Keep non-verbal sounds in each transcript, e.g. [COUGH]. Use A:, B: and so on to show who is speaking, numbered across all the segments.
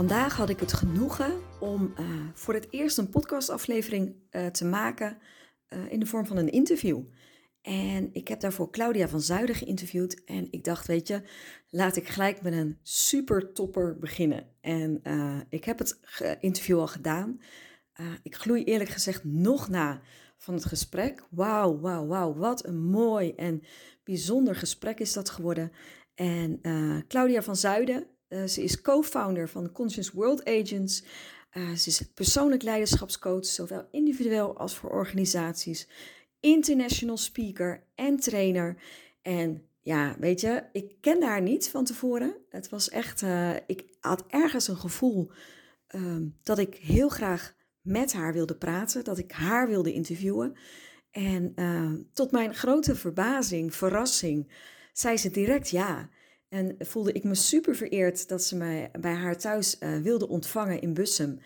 A: Vandaag had ik het genoegen om uh, voor het eerst een podcastaflevering uh, te maken uh, in de vorm van een interview. En ik heb daarvoor Claudia van Zuiden geïnterviewd. En ik dacht, weet je, laat ik gelijk met een super topper beginnen. En ik heb het interview al gedaan. ik gloei eerlijk gezegd nog na van het gesprek. Wauw, wauw, wauw. Wat een mooi en bijzonder gesprek is dat geworden. En Claudia van Zuiden, uh, ze is co-founder van Conscious World Agents. Uh, ze is persoonlijk leiderschapscoach, zowel individueel als voor organisaties. International speaker en trainer. En ja, weet je, ik kende haar niet van tevoren. Het was echt, uh, ik had ergens een gevoel um, dat ik heel graag met haar wilde praten, dat ik haar wilde interviewen. En tot mijn grote verbazing, verrassing, zei ze direct ja. En voelde ik me super vereerd dat ze mij bij haar thuis uh, wilde ontvangen in Bussum.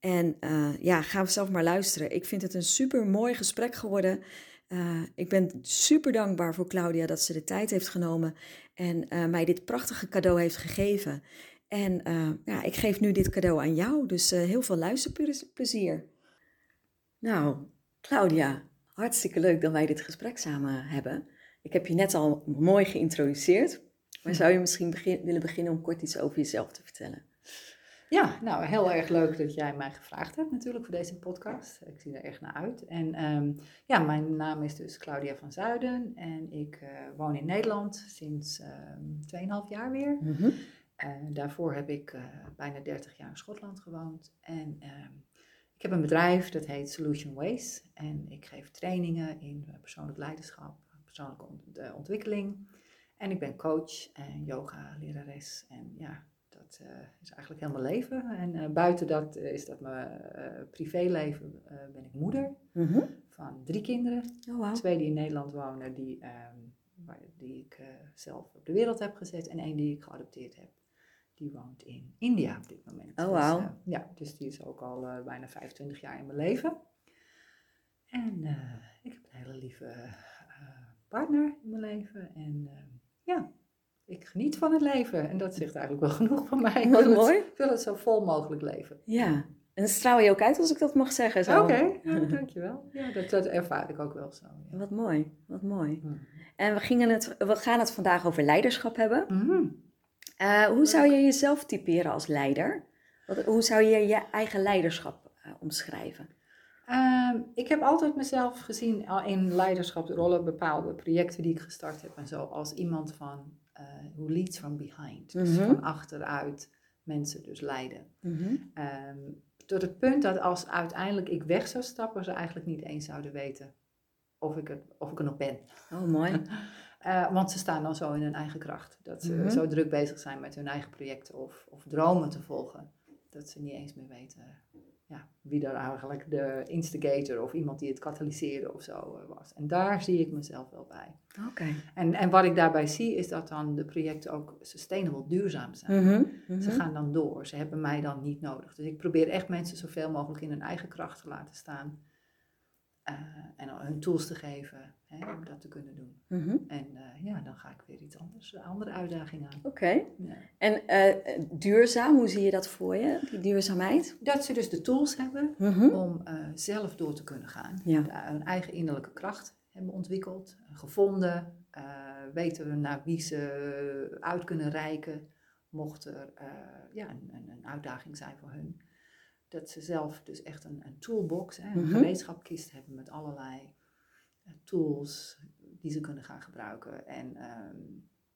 A: En uh, ja, gaan we zelf maar luisteren. Ik vind het een super mooi gesprek geworden. Uh, ik ben super dankbaar voor Claudia dat ze de tijd heeft genomen en mij dit prachtige cadeau heeft gegeven. En ja, ik geef nu dit cadeau aan jou, dus heel veel luisterplezier. Nou, Claudia, hartstikke leuk dat wij dit gesprek samen hebben. Ik heb je net al mooi geïntroduceerd, maar zou je misschien begin, willen beginnen om kort iets over jezelf te vertellen?
B: Ja, nou heel erg leuk dat jij mij gevraagd hebt natuurlijk voor deze podcast. Ik zie er echt naar uit. En um, ja, mijn naam is dus Claudia van Zuiden en ik uh, woon in Nederland sinds um, 2,5 jaar weer. Mm -hmm. uh, daarvoor heb ik uh, bijna 30 jaar in Schotland gewoond. En um, ik heb een bedrijf dat heet Solution Ways. En ik geef trainingen in persoonlijk leiderschap, persoonlijke ont ontwikkeling. En ik ben coach en yoga-lerares. En ja, dat uh, is eigenlijk heel mijn leven. En uh, buiten dat uh, is dat mijn privéleven, ben ik moeder mm -hmm. van drie kinderen. Oh, wow. Twee die in Nederland wonen, die, um, die ik zelf op de wereld heb gezet. En één die ik geadopteerd heb. Die woont in India op dit moment.
A: Oh, wow.
B: Dus, ja, dus die is ook al bijna 25 jaar in mijn leven. En ik heb een hele lieve partner in mijn leven. En ehm, ja, ik geniet van het leven. En dat zegt eigenlijk wel genoeg van mij. Ik wil,
A: mooi.
B: Het, ik wil het zo vol mogelijk leven.
A: Ja, en straal je ook uit als ik dat mag zeggen.
B: Oké, okay. ja, [LAUGHS] dankjewel. Ja, dat, dat ervaar ik ook wel zo. Ja.
A: Wat mooi, wat mooi. Mm. En we, gingen het, we gaan het vandaag over leiderschap hebben.
B: Mm.
A: Uh, hoe zou je jezelf typeren als leider? Wat, hoe zou je je eigen leiderschap uh, omschrijven?
B: Uh, ik heb altijd mezelf gezien in leiderschapsrollen, bepaalde projecten die ik gestart heb en zo, als iemand van uh, who leads from behind. Dus mm -hmm. van achteruit mensen dus leiden.
A: Mm -hmm.
B: um, tot het punt dat als uiteindelijk ik weg zou stappen, ze eigenlijk niet eens zouden weten of ik, het, of ik er nog ben.
A: Oh, mooi.
B: uh, [LAUGHS] want ze staan dan zo in hun eigen kracht. Dat ze mm -hmm. zo druk bezig zijn met hun eigen projecten of, of dromen te volgen, dat ze niet eens meer weten wie daar eigenlijk de instigator of iemand die het katalyseerde of zo uh, was. En daar zie ik mezelf wel bij.
A: Okay.
B: En, en wat ik daarbij zie is dat dan de projecten ook sustainable, duurzaam zijn.
A: Mm -hmm, mm -hmm.
B: Ze gaan dan door, ze hebben mij dan niet nodig. Dus ik probeer echt mensen zoveel mogelijk in hun eigen kracht te laten staan. Uh, en hun tools te geven hè, om dat te kunnen doen.
A: Mm -hmm.
B: En uh, ja, dan ga ik weer iets anders, een andere uitdaging aan.
A: Oké. Okay. Ja. En uh, duurzaam, hoe zie je dat voor je, die duurzaamheid?
B: Dat ze dus de tools hebben
A: Mhm.
B: om zelf door te kunnen gaan.
A: Ja.
B: Hun eigen innerlijke kracht hebben ontwikkeld, gevonden, weten we naar wie ze uit kunnen reiken, mocht er ja, een, een uitdaging zijn voor hun dat ze zelf dus echt een, een toolbox, hè, een
A: Mhm.
B: gereedschapkist hebben met allerlei tools die ze kunnen gaan gebruiken. En ehm,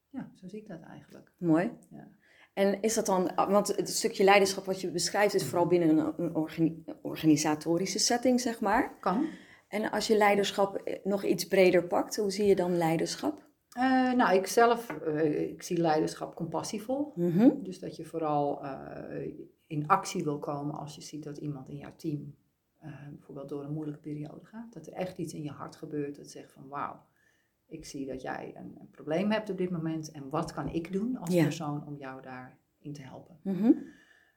B: ja, zo zie ik dat eigenlijk.
A: Mooi.
B: Ja.
A: En is dat dan, want het stukje leiderschap wat je beschrijft is vooral binnen een, een organi- organisatorische setting, zeg maar.
B: Kan.
A: En als je leiderschap eh, nog iets breder pakt, hoe zie je dan leiderschap?
B: Eh, nou, ik zelf, eh, ik zie leiderschap compassievol.
A: Mhm.
B: Dus dat je vooral eh, in actie wil komen als je ziet dat iemand in jouw team eh, bijvoorbeeld door een moeilijke periode gaat. Dat er echt iets in je hart gebeurt dat zegt van wauw, ik zie dat jij een, een probleem hebt op dit moment en wat kan ik doen als
A: Ja.
B: persoon om jou daarin te helpen.
A: Mhm.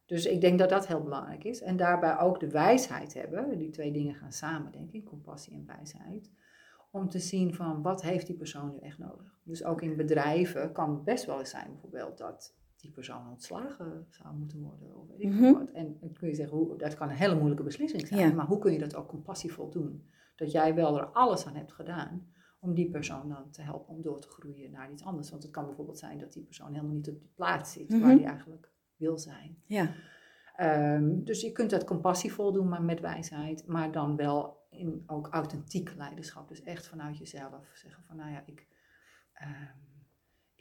B: Dus ik denk dat dat heel belangrijk is. En daarbij ook de wijsheid hebben. Die twee dingen gaan samen, denk ik, compassie en wijsheid. Om te zien van wat heeft die persoon nu echt nodig. Dus ook in bedrijven kan het best wel eens zijn bijvoorbeeld dat die persoon ontslagen zou moeten worden. Of weet ik
A: Mhm.
B: wat. En dan kun je zeggen, hoe, dat kan een hele moeilijke beslissing zijn.
A: Ja.
B: Maar hoe kun je dat ook compassievol doen? Dat jij wel er alles aan hebt gedaan om die persoon dan te helpen om door te groeien naar iets anders. Want het kan bijvoorbeeld zijn dat die persoon helemaal niet op die plaats zit waar
A: Mhm.
B: die eigenlijk wil zijn.
A: Ja.
B: Ehm, dus je kunt dat compassievol doen, maar met wijsheid. Maar dan wel in ook authentiek leiderschap. Dus echt vanuit jezelf zeggen van, nou ja, ik, ehm,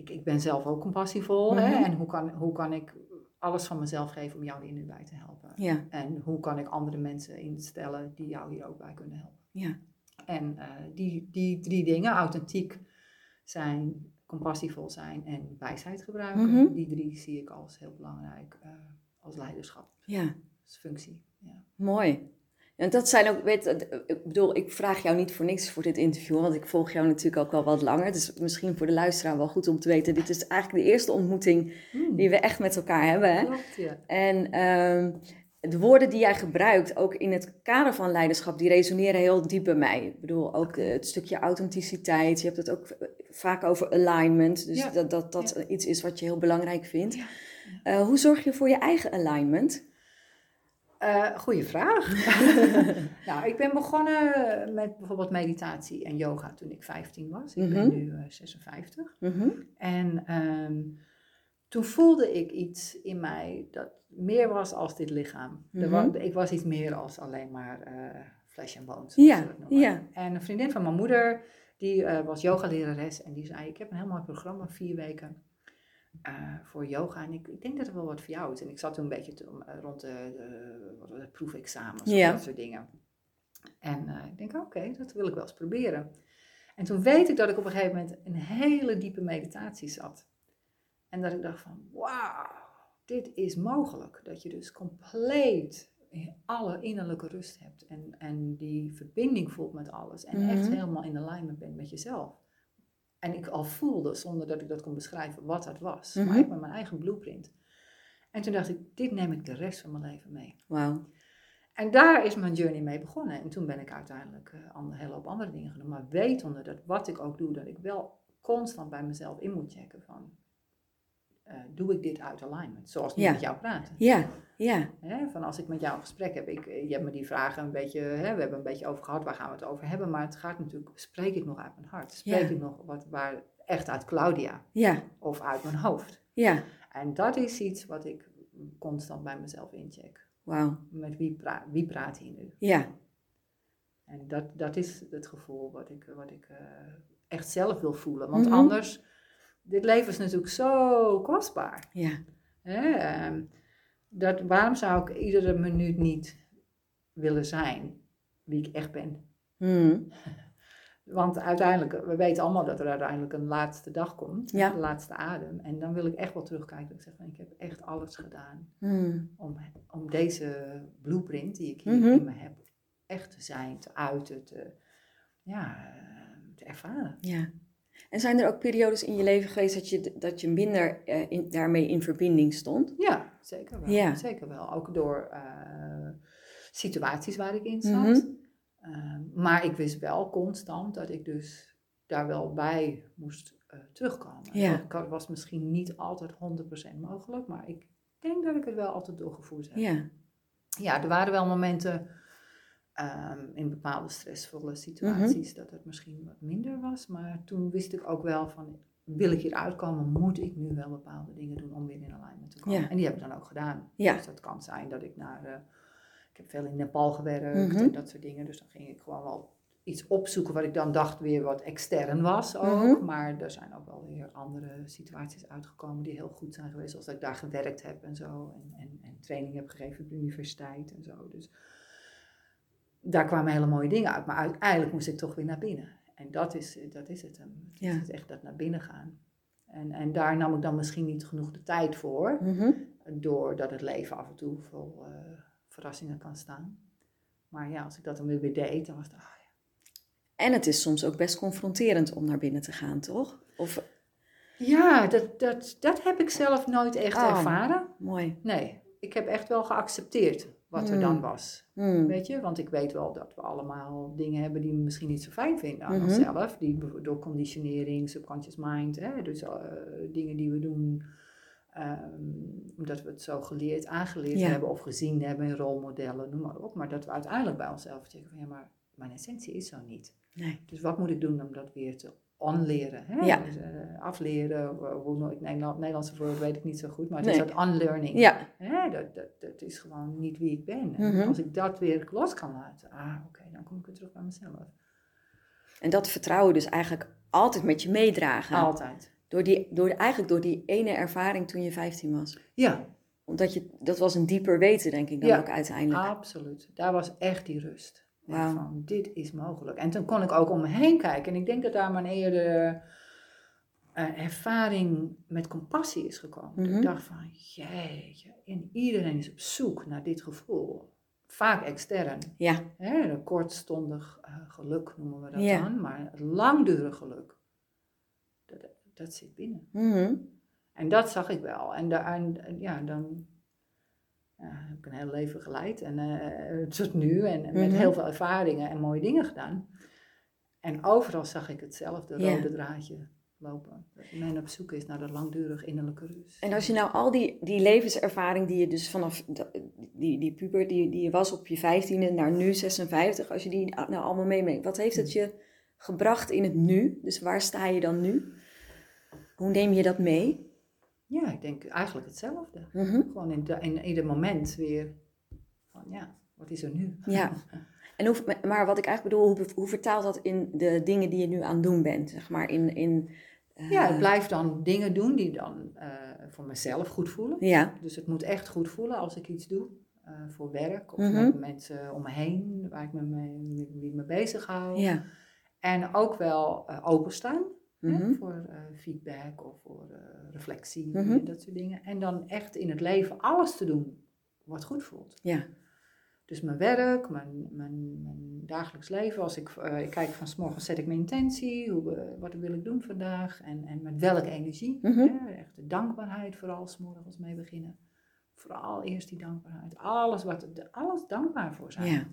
B: ik, ik ben zelf ook compassievol. hè,
A: Mhm.
B: en hoe kan, hoe kan ik alles van mezelf geven om jou hier nu bij te helpen?
A: Ja.
B: En hoe kan ik andere mensen instellen die jou hier ook bij kunnen helpen?
A: Ja.
B: En eh, die, die drie dingen, authentiek zijn, compassievol zijn en wijsheid gebruiken,
A: Mhm.
B: die drie zie ik als heel belangrijk eh, als leiderschap,
A: Ja.
B: als functie. Ja.
A: Mooi. En dat zijn ook, weet, ik bedoel, ik vraag jou niet voor niks voor dit interview, want ik volg jou natuurlijk ook al wat langer. Dus misschien voor de luisteraar wel goed om te weten, dit is eigenlijk de eerste ontmoeting die we echt met elkaar hebben. Hè?
B: Klopt, ja.
A: En ehm, de woorden die jij gebruikt, ook in het kader van leiderschap, die resoneren heel diep bij mij. Ik bedoel, ook eh, het stukje authenticiteit. Je hebt het ook eh, vaak over alignment. Dus
B: Ja.
A: dat dat, dat
B: Ja.
A: iets is wat je heel belangrijk vindt. Eh, hoe zorg je voor je eigen alignment?
B: Eh, goeie vraag. [LAUGHS] nou, ik ben begonnen met bijvoorbeeld meditatie en yoga toen ik 15 was. Ik ben
A: Mhm.
B: nu eh, 56.
A: Mhm.
B: En ehm, toen voelde ik iets in mij dat meer was als dit lichaam.
A: Mhm.
B: ik was iets meer als alleen maar eh flesh and bones.
A: Ja, ja.
B: En een vriendin van mijn moeder, die eh, was yogalerares en die zei, ik heb een heel mooi programma, vier weken. Eh, voor yoga en ik, ik denk dat er wel wat voor jou is. En ik zat toen een beetje te- eh, rond de, de, het, proefexamens
A: Ja.
B: dat soort dingen. En eh, ik denk, oké, dat wil ik wel eens proberen. En toen weet ik dat ik op een gegeven moment een hele diepe meditatie zat. En dat ik dacht van, wauw, dit is mogelijk. Dat je dus compleet alle innerlijke rust hebt. En, en die verbinding voelt met alles. En echt
A: Mhm.
B: helemaal in alignment bent met jezelf. En ik al voelde, zonder dat ik dat kon beschrijven, wat dat was.
A: Mhm.
B: Maar ik met mijn eigen blueprint. En toen dacht ik, dit neem ik de rest van mijn leven mee.
A: Wauw.
B: En daar is mijn journey mee begonnen. En toen ben ik uiteindelijk eh, een hele hoop andere dingen gedaan. Maar wetende dat wat ik ook doe, dat ik wel constant bij mezelf in moet checken van... eh, doe ik dit uit alignment? Zoals nu
A: Ja.
B: met jou praten.
A: Ja, ja,
B: Hè, van als ik met jou een gesprek heb, ik, je hebt me die vragen een beetje, hè, we hebben een beetje over gehad, waar gaan we het over hebben? Maar het gaat natuurlijk, spreek ik nog uit mijn hart? Spreek
A: Ja.
B: ik nog wat, waar, echt uit Claudia
A: ja,
B: of uit mijn hoofd?
A: ja.
B: En dat is iets wat ik constant bij mezelf incheck.
A: Wauw.
B: Met wie, pra wie praat hier nu?
A: Ja,
B: En dat, dat is het gevoel wat ik, wat ik eh, echt zelf wil voelen. Want
A: Mhm.
B: anders, dit leven is natuurlijk zo kostbaar.
A: ja,
B: Hè? ehm, Dat, waarom zou ik iedere minuut niet willen zijn wie ik echt ben?
A: Hmm. [LAUGHS]
B: Want uiteindelijk, we weten allemaal dat er uiteindelijk een laatste dag komt,
A: Ja.
B: de laatste adem. En dan wil ik echt wel terugkijken en zeggen ik heb echt alles gedaan
A: Hmm.
B: om, om deze blueprint die ik hier
A: Mhm.
B: in me heb, echt te zijn, te uiten, te, ja, te ervaren.
A: Ja. En zijn er ook periodes in je leven geweest dat je, dat je minder eh, in, daarmee in verbinding stond?
B: Ja, zeker wel.
A: Ja.
B: Zeker wel. Ook door eh, situaties waar ik in zat.
A: Mhm.
B: Eh, maar ik wist wel constant dat ik dus daar wel bij moest eh, terugkomen.
A: Ja.
B: Dat was misschien niet altijd 100% mogelijk, maar ik denk dat ik het wel altijd doorgevoerd heb.
A: Ja,
B: Ja, er waren wel momenten ehm, in bepaalde stressvolle situaties dat het misschien wat minder was. Maar toen wist ik ook wel van, wil ik hier uitkomen, moet ik nu wel bepaalde dingen doen om weer in alignment te komen.
A: Ja.
B: En die heb ik dan ook gedaan.
A: Ja.
B: Dus dat kan zijn dat ik naar, eh, ik heb veel in Nepal gewerkt
A: Mhm.
B: en dat soort dingen. Dus dan ging ik gewoon wel iets opzoeken wat ik dan dacht weer wat extern was ook.
A: Mhm.
B: Maar er zijn ook wel weer andere situaties uitgekomen die heel goed zijn geweest. Zoals dat ik daar gewerkt heb en zo. En, en, en training heb gegeven op de universiteit en zo. Dus daar kwamen hele mooie dingen uit. Maar uiteindelijk moest ik toch weer naar binnen. En dat is, dat is het is echt dat naar binnen gaan. En, en daar nam ik dan misschien niet genoeg de tijd voor.
A: Mhm.
B: Doordat het leven af en toe vol eh, verrassingen kan staan. Maar ja, als ik dat dan weer weer deed, dan was het... ah, ja.
A: En het is soms ook best confronterend om naar binnen te gaan, toch? Of,
B: Ja, dat, dat, dat heb ik zelf nooit echt
A: Oh.
B: ervaren.
A: mooi.
B: Nee, ik heb echt wel geaccepteerd wat er dan
A: Hmm.
B: was.
A: Hmm.
B: Weet je, want ik weet wel dat we allemaal dingen hebben die we misschien niet zo fijn vinden aan
A: Mhm.
B: onszelf. Die door conditionering, subconscious mind, hè, dus eh, dingen die we doen ehm, omdat we het zo geleerd, aangeleerd
A: Ja.
B: hebben of gezien hebben in rolmodellen, noem maar op. Maar dat we uiteindelijk bij onszelf zeggen van ja, maar mijn essentie is zo niet.
A: Nee.
B: Dus wat moet ik doen om dat weer te onleren? Hè?
A: Ja.
B: Dus, eh, afleren, eh, hoe Nederland, Nederlandse woord weet ik niet zo goed, maar het
A: Nee.
B: is dat unlearning.
A: Ja,
B: Hè, dat, dat, dat is gewoon niet wie ik ben. En
A: Mhm.
B: als ik dat weer los kan laten, ah, oké, dan kom ik weer terug bij mezelf.
A: en dat vertrouwen dus eigenlijk altijd met je meedragen.
B: Altijd.
A: Door die, door, eigenlijk door die ene ervaring toen je 15 was.
B: Ja,
A: Omdat je, dat was een dieper weten, denk ik dan
B: Ja.
A: ook uiteindelijk.
B: absoluut. Daar was echt die rust.
A: Wauw.
B: Van, dit is mogelijk. En toen kon ik ook om me heen kijken. En ik denk dat daar mijn eerdere eh, ervaring met compassie is gekomen. Dat
A: Mhm.
B: Ik dacht van, jeetje, en iedereen is op zoek naar dit gevoel. Vaak extern.
A: Ja,
B: Hè, een kortstondig eh, geluk noemen we dat
A: Ja.
B: dan, maar het langdurig geluk, dat, dat zit binnen.
A: Mhm.
B: En dat zag ik wel. En, da- en, ja, dan ja, heb ik een heel leven geleid en eh, tot nu en met
A: Mhm.
B: heel veel ervaringen en mooie dingen gedaan. En overal zag ik hetzelfde rode draadje lopen. Dat men op zoek is naar de langdurig innerlijke rust.
A: En als je nou al die, die levenservaring die je dus vanaf die, die puber die, die je was op je 15e naar nu 56, als je die nou allemaal meemeet, wat heeft het je gebracht in het nu? Dus waar sta je dan nu? Hoe neem je dat mee?
B: Ja, ik denk eigenlijk hetzelfde.
A: Mhm.
B: Gewoon in, de, in ieder moment weer van ja, wat is er nu?
A: Ja. [LAUGHS] En hoe, maar wat ik eigenlijk bedoel, hoe, hoe vertaalt dat in de dingen die je nu aan het doen bent? Zeg maar in. in
B: Ja, ik blijf dan dingen doen die dan eh, voor mezelf goed voelen.
A: Ja,
B: Dus het moet echt goed voelen als ik iets doe. eh, voor werk of
A: Mhm.
B: met mensen om me heen, waar ik me mee, wie me bezig hou.
A: ja.
B: En ook wel eh, openstaan hè,
A: Mhm.
B: voor feedback of voor reflectie en dat soort dingen. En dan echt in het leven alles te doen wat goed voelt.
A: Ja.
B: Dus mijn werk, mijn, mijn, mijn dagelijks leven. Als ik, eh, ik kijk van 's morgens zet ik mijn intentie. Hoe, wat wil ik doen vandaag? En, en met welke energie. Hè? Echt de dankbaarheid vooral 's morgens mee beginnen. Vooral eerst die dankbaarheid. Alles, wat, alles dankbaar voor zijn.
A: Ja.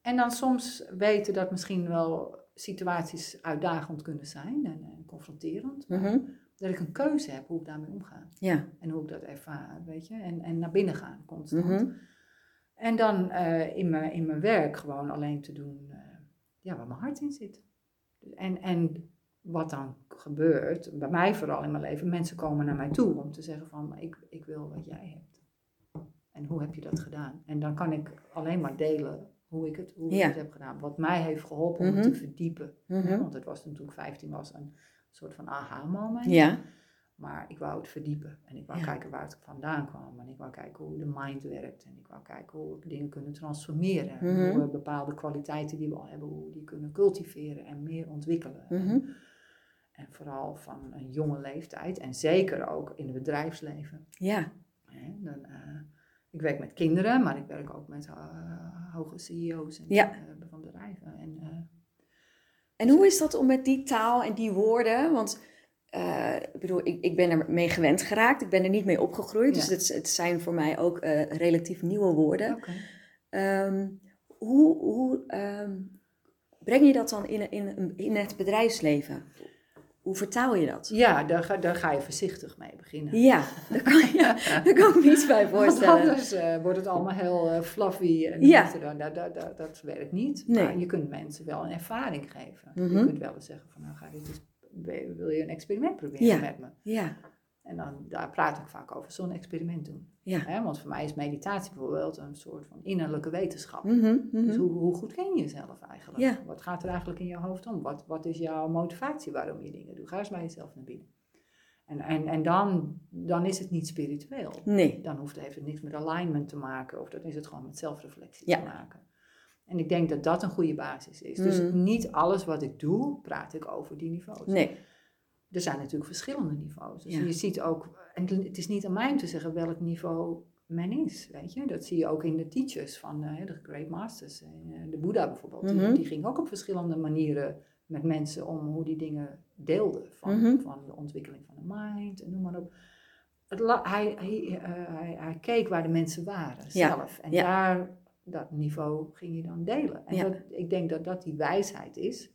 B: En dan soms weten dat misschien wel situaties uitdagend kunnen zijn en, en confronterend. maar
A: Mhm.
B: Dat ik een keuze heb hoe ik daarmee omga.
A: Ja.
B: En hoe ik dat ervaar, weet je. En, en naar binnen gaan, constant.
A: Mhm.
B: En dan eh, in, mijn, in mijn werk gewoon alleen te doen eh, ja, waar mijn hart in zit. En, en wat dan gebeurt, bij mij vooral in mijn leven, mensen komen naar mij toe om te zeggen van, ik, ik wil wat jij hebt. En hoe heb je dat gedaan? En dan kan ik alleen maar delen hoe ik het, hoe ik
A: Ja.
B: het heb gedaan. Wat mij heeft geholpen om het te verdiepen.
A: Mhm.
B: Ja, want het was toen ik 15 was een soort van aha-moment.
A: Ja.
B: Maar ik wou het verdiepen. En ik wou
A: Ja.
B: kijken waar het vandaan kwam. En ik wou kijken hoe de mind werkt. En ik wou kijken hoe we dingen kunnen transformeren. En
A: Mhm.
B: Hoe we bepaalde kwaliteiten die we al hebben, hoe we die kunnen cultiveren en meer ontwikkelen.
A: Mhm.
B: En, en vooral van een jonge leeftijd. En zeker ook in het bedrijfsleven.
A: Ja.
B: Dan, eh, ik werk met kinderen, maar ik werk ook met eh, hoge CEO's en,
A: Ja.
B: eh, van bedrijven. En,
A: En hoe is dat om met die taal en die woorden? Want eh, ik bedoel, ik, ik ben er mee gewend geraakt. Ik ben er niet mee opgegroeid. Dus
B: Ja.
A: het, het zijn voor mij ook eh, relatief nieuwe woorden. Ehm, hoe hoe ehm, breng je dat dan in, in, in het bedrijfsleven? Hoe vertaal je dat?
B: Ja, daar ga, daar ga je voorzichtig mee beginnen.
A: Ja, daar kan, je, [LAUGHS] daar kan ik me iets bij
B: Want
A: voorstellen.
B: anders eh, wordt het allemaal heel fluffy en
A: Ja.
B: dat, dat, dat, dat, dat, werkt niet.
A: Nee.
B: Maar je kunt mensen wel een ervaring geven.
A: Mhm.
B: Je kunt wel eens zeggen van nou ga je dit eens, wil je een experiment proberen
A: Ja.
B: met me?
A: Ja,
B: En dan daar praat ik vaak over, zo'n experiment doen.
A: ja.
B: Want voor mij is meditatie bijvoorbeeld een soort van innerlijke wetenschap.
A: Mhm, mhm.
B: Dus hoe, hoe goed ken je jezelf eigenlijk?
A: Ja.
B: Wat gaat er eigenlijk in je hoofd om? Wat, wat is jouw motivatie waarom je dingen doet? Ga eens bij jezelf naar binnen. En, en, en dan, dan is het niet spiritueel.
A: Nee.
B: Dan hoeft, heeft het niks met alignment te maken, of dan is het gewoon met zelfreflectie
A: Ja.
B: te maken. En ik denk dat dat een goede basis is. Dus
A: Mm.
B: niet alles wat ik doe, praat ik over die niveaus.
A: Nee.
B: Er zijn natuurlijk verschillende niveaus. Dus
A: Ja.
B: je ziet ook, en het is niet aan mij om te zeggen welk niveau men is, weet je. Dat zie je ook in de teachers van eh, de Great Masters. En, eh, de Boeddha bijvoorbeeld, die-
A: Mhm.
B: die, ging ook op verschillende manieren met mensen om hoe die dingen deelden. Van,
A: Mhm.
B: van de ontwikkeling van de mind en noem maar op. Het hij, hij, eh, hij, hij keek waar de mensen waren
A: Ja.
B: zelf. En
A: Ja.
B: daar, dat niveau ging je dan delen. En
A: Ja.
B: dat, ik denk dat dat die wijsheid is.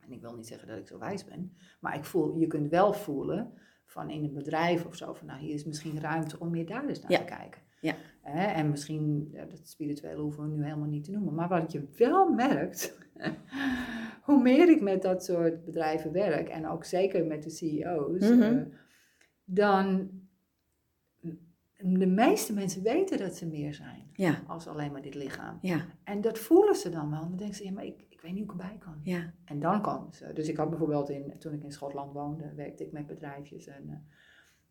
B: En ik wil niet zeggen dat ik zo wijs ben. Maar ik voel, je kunt wel voelen van in een bedrijf of zo, van nou hier is misschien ruimte om meer daar eens naar
A: Ja.
B: te kijken.
A: Ja.
B: En misschien, ja, dat spirituele hoeven we nu helemaal niet te noemen. Maar wat je wel merkt, [LAUGHS] hoe meer ik met dat soort bedrijven werk, en ook zeker met de CEO's,
A: Mhm.
B: eh, dan de meeste mensen weten dat ze meer zijn
A: Ja.
B: als alleen maar dit lichaam.
A: Ja.
B: En dat voelen ze dan wel. Dan denken ze, ja, maar ik, ik weet niet hoe ik erbij kan.
A: Ja.
B: En dan komen ze. Dus ik had bijvoorbeeld, in, toen ik in Schotland woonde, werkte ik met bedrijfjes. En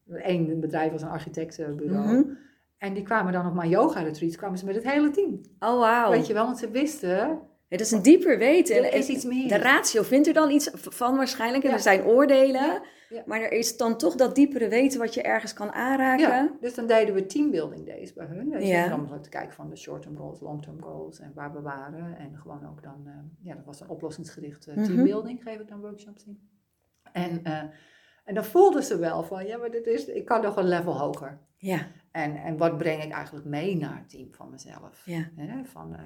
B: één bedrijf was een architectenbureau.
A: Mhm.
B: En die kwamen dan op mijn yoga retreats, kwamen ze met het hele team.
A: Oh, wauw.
B: Weet je wel, want ze wisten,
A: Het is een dieper weten.
B: er is iets meer.
A: De ratio vindt er dan iets van waarschijnlijk. En
B: Ja.
A: er zijn oordelen.
B: Ja.
A: Maar er is dan toch dat diepere weten wat je ergens kan aanraken.
B: Ja, dus dan deden we teambuilding days bij hun. Je,
A: Ja.
B: Dan om te kijken van de short-term goals, long-term goals en waar we waren. En gewoon ook dan, eh, ja, dat was een oplossingsgerichte
A: Mhm.
B: teambuilding, geef ik dan workshops in. En, eh, en dan voelden ze wel van, ja, maar dit is, ik kan nog een level hoger.
A: Ja.
B: En, en wat breng ik eigenlijk mee naar het team van mezelf?
A: Ja.
B: Hè, van eh,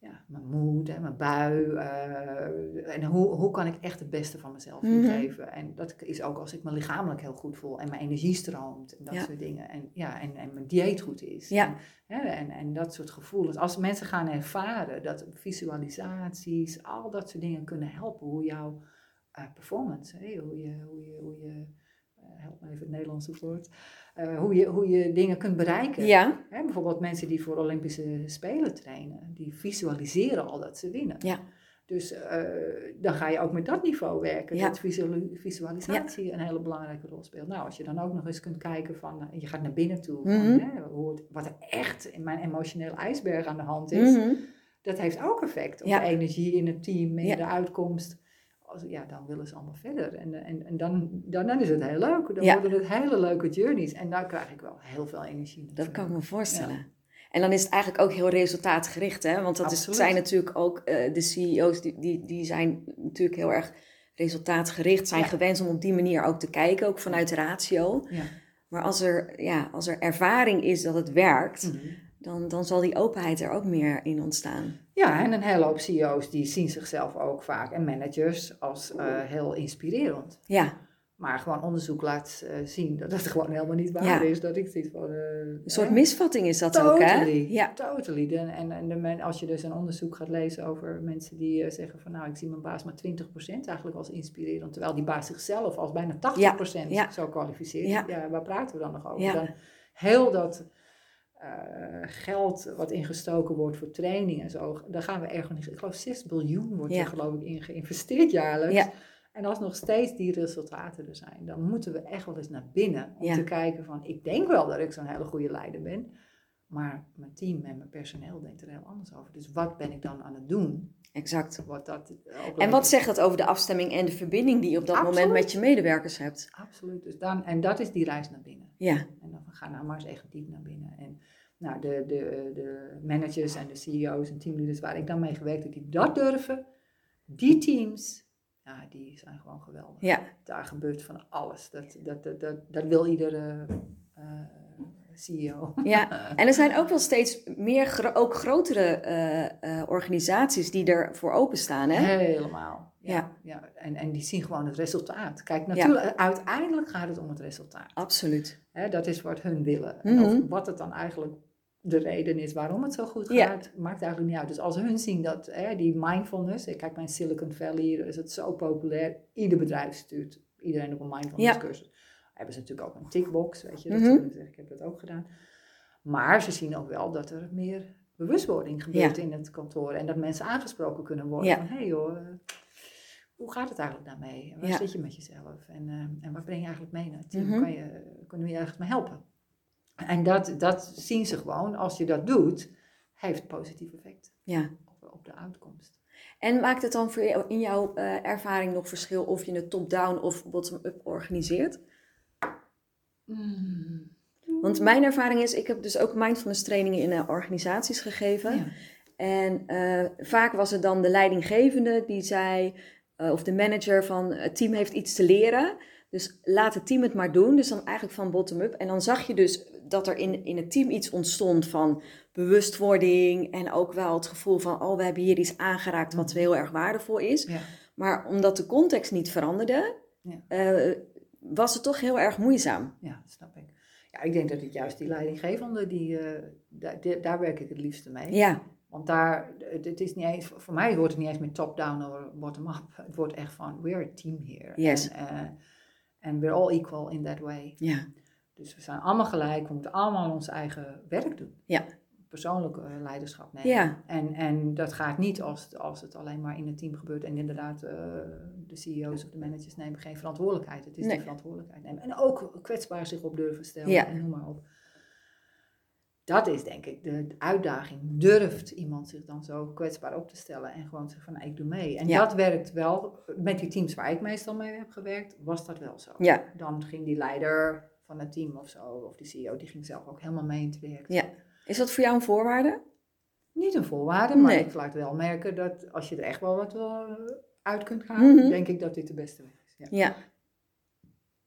B: ja, mijn moed en mijn bui. eh, en hoe, hoe kan ik echt het beste van mezelf
A: Mhm.
B: ingeven? En dat is ook als ik me lichamelijk heel goed voel en mijn energie stroomt en dat
A: Ja.
B: soort dingen. En, ja, en, en mijn dieet goed is.
A: Ja.
B: En, hè, en, en dat soort gevoelens. Als mensen gaan ervaren dat visualisaties, al dat soort dingen kunnen helpen. Hoe jouw eh, performance, hè, hoe je, hoe je, hoe je help me even het Nederlandse woord, eh, hoe, je, hoe je dingen kunt bereiken.
A: Ja.
B: Hè, bijvoorbeeld mensen die voor Olympische Spelen trainen, die visualiseren al dat ze winnen.
A: Ja.
B: Dus eh, dan ga je ook met dat niveau werken,
A: Ja.
B: dat visuali- visualisatie een hele belangrijke rol speelt. Nou, als je dan ook nog eens kunt kijken van, eh, je gaat naar binnen toe, van,
A: Mhm.
B: hè, hoe het- wat er echt in mijn emotionele ijsberg aan de hand is,
A: Mhm.
B: dat heeft ook effect op
A: Ja.
B: de energie in het team
A: Ja.
B: de uitkomst. Als, ja, dan willen ze allemaal verder. En, eh, en, en dan, dan, dan is het heel leuk. Dan
A: Ja.
B: worden het hele leuke journeys. En daar krijg ik wel heel veel energie
A: Dat kan ik me voorstellen. En dan is het eigenlijk ook heel resultaatgericht, hè? Want dat is, zijn natuurlijk ook eh, de CEO's, die, die, die zijn natuurlijk heel erg resultaatgericht, zijn
B: Ja.
A: gewend om op die manier ook te kijken, ook vanuit ratio.
B: Ja.
A: Maar als er, ja, als er ervaring is dat het werkt,
B: Mhm.
A: Dan, dan zal die openheid er ook meer in ontstaan.
B: Ja, en een hele hoop CEO's die zien zichzelf ook vaak en managers als eh, heel inspirerend.
A: Ja,
B: Maar gewoon onderzoek laat eh, zien dat het [LAUGHS] gewoon helemaal niet waar
A: Ja.
B: is. Dat ik zoiets van... eh,
A: een soort
B: hè?
A: misvatting is dat ook, hè? Ja,
B: totally. De- en en de men, als je dus een onderzoek gaat lezen over mensen die zeggen van nou, ik zie mijn baas maar 20% eigenlijk als inspirerend, terwijl die baas zichzelf als bijna 80%
A: ja.
B: zo kwalificeert.
A: Ja.
B: Waar praten we dan nog over? Dan heel dat eh, geld wat ingestoken wordt voor training en zo, daar gaan we ergens, ik geloof 6 biljoen wordt
A: Ja.
B: er geloof ik in geïnvesteerd jaarlijks.
A: Ja.
B: En als nog steeds die resultaten er zijn, dan moeten we echt wel eens naar binnen om
A: Ja.
B: te kijken van, ik denk wel dat ik zo'n hele goede leider ben, maar mijn team en mijn personeel denkt er heel anders over. Dus wat ben ik dan aan het doen?
A: exact.
B: Wat dat ook
A: En wat zegt dat over de afstemming en de verbinding die je op dat moment met je medewerkers hebt?
B: Absoluut. Dus dan, en dat is die reis naar binnen.
A: Ja,
B: En dan gaan nou maar eens echt diep naar binnen. En nou, de, de, de managers en de CEO's en teamleaders waar ik dan mee gewerkt heb, die dat durven, die teams, ja, die zijn gewoon geweldig.
A: ja,
B: Daar gebeurt van alles. Dat, dat, dat, dat, dat wil iedere eh, CEO.
A: ja. [LAUGHS] En er zijn ook wel steeds meer, gro- ook grotere eh, eh, organisaties die ervoor openstaan, hè?
B: Helemaal. Ja.
A: Ja.
B: ja. En, en die zien gewoon het resultaat. Kijk, natuurlijk, uiteindelijk gaat het om het resultaat.
A: Absoluut.
B: Hè, dat is wat hun willen. En
A: Mhm.
B: of wat het dan eigenlijk de reden is waarom het zo goed gaat, maakt eigenlijk niet uit. Dus als hun zien dat hè, die mindfulness, ik kijk bij Silicon Valley, hier is het zo populair. Ieder bedrijf stuurt iedereen op een mindfulness cursus. Hebben ze natuurlijk ook een tickbox, weet je, dat ze kunnen zeggen, ik heb dat ook gedaan. Maar ze zien ook wel dat er meer bewustwording gebeurt in het kantoor. En dat mensen aangesproken kunnen worden
A: Ja.
B: van, hé hey joh, eh, hoe gaat het eigenlijk daarmee? En waar
A: Ja.
B: zit je met jezelf? En, eh, en wat breng je eigenlijk mee naar het team?
A: Mhm.
B: kan je, kunnen we je ergens mee helpen? En dat, dat zien ze gewoon, als je dat doet, heeft positief effect
A: Ja.
B: op, op de uitkomst.
A: En maakt het dan voor in jouw eh, ervaring nog verschil of je het top-down of bottom-up organiseert?
B: Mm.
A: Want mijn ervaring is, ik heb dus ook mindfulness trainingen in eh, organisaties gegeven.
B: Ja.
A: En eh, vaak was het dan de leidinggevende die zei, eh, of de manager van het team heeft iets te leren. Dus laat het team het maar doen. Dus dan eigenlijk van bottom-up. En dan zag je dus dat er in, in het team iets ontstond van bewustwording. En ook wel het gevoel van, oh, we hebben hier iets aangeraakt wat heel erg waardevol is.
B: Ja.
A: Maar omdat de context niet veranderde,
B: Ja.
A: Was het toch heel erg moeizaam.
B: ja, dat snap ik. Ja, ik denk dat het juist die leidinggevende, die, eh, daar, die- daar werk ik het liefste mee.
A: Ja,
B: Want daar, het is niet eens, voor mij wordt het niet eens meer top-down of bottom-up. Het wordt echt van, we're a team here.
A: Yes.
B: En eh, and we're all equal in that way.
A: ja,
B: Dus we zijn allemaal gelijk, we moeten allemaal ons eigen werk doen.
A: Ja.
B: Persoonlijk eh, leiderschap nemen.
A: ja,
B: En, en dat gaat niet als, als het alleen maar in een team gebeurt. En inderdaad, eh, de CEO's of de managers nemen geen verantwoordelijkheid. Het is
A: Nee.
B: die verantwoordelijkheid nemen. En ook kwetsbaar zich op durven stellen.
A: Ja.
B: En noem maar op. Dat is denk ik de, uitdaging. Durft iemand zich dan zo kwetsbaar op te stellen en gewoon zeggen van nou, ik doe mee. En
A: Ja.
B: dat werkt wel. Met die teams waar ik meestal mee heb gewerkt, was dat wel zo. Dan ging die leider van het team of zo, of die CEO, die ging zelf ook helemaal mee in het traject.
A: ja. Is dat voor jou een voorwaarde?
B: Niet een voorwaarde, maar
A: Nee.
B: ik laat wel merken dat als je er echt wel wat wel uit kunt gaan,
A: Mhm.
B: denk ik dat dit de beste weg is. Ja,
A: Ja,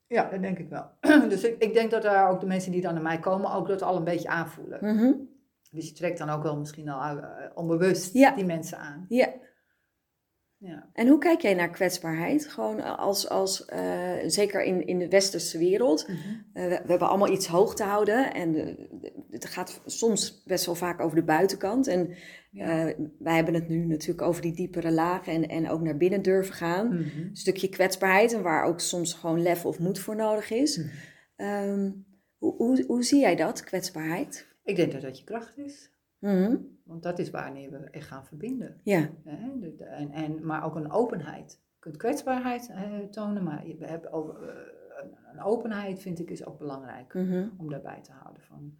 B: ja dat denk ik wel. [CLEARS THROAT] dus ik, ik denk dat daar ook de mensen die dan naar mij komen ook dat al een beetje aanvoelen.
A: mhm.
B: Dus je trekt dan ook wel misschien al eh, onbewust
A: Ja.
B: die mensen aan.
A: ja.
B: Ja.
A: En hoe kijk jij naar kwetsbaarheid? Gewoon als, als eh, zeker in, in de westerse wereld.
B: Mhm.
A: Eh, we, we hebben allemaal iets hoog te houden. En de- de- het gaat soms best wel vaak over de buitenkant. En
B: Ja.
A: eh, wij hebben het nu natuurlijk over die diepere lagen en, en ook naar binnen durven gaan.
B: Mhm.
A: Een stukje kwetsbaarheid en waar ook soms gewoon lef of moed voor nodig is.
B: Mhm.
A: Ehm, hoe, hoe, hoe zie jij dat, kwetsbaarheid?
B: Ik denk dat dat je kracht is.
A: Mhm.
B: Want dat is wanneer we echt gaan verbinden.
A: Ja,
B: Hè? De- de- En, en, maar ook een openheid. Je kunt kwetsbaarheid eh, tonen, maar je hebt ook, eh, een, een openheid vind ik is ook belangrijk.
A: mhm.
B: om daarbij te houden. Van,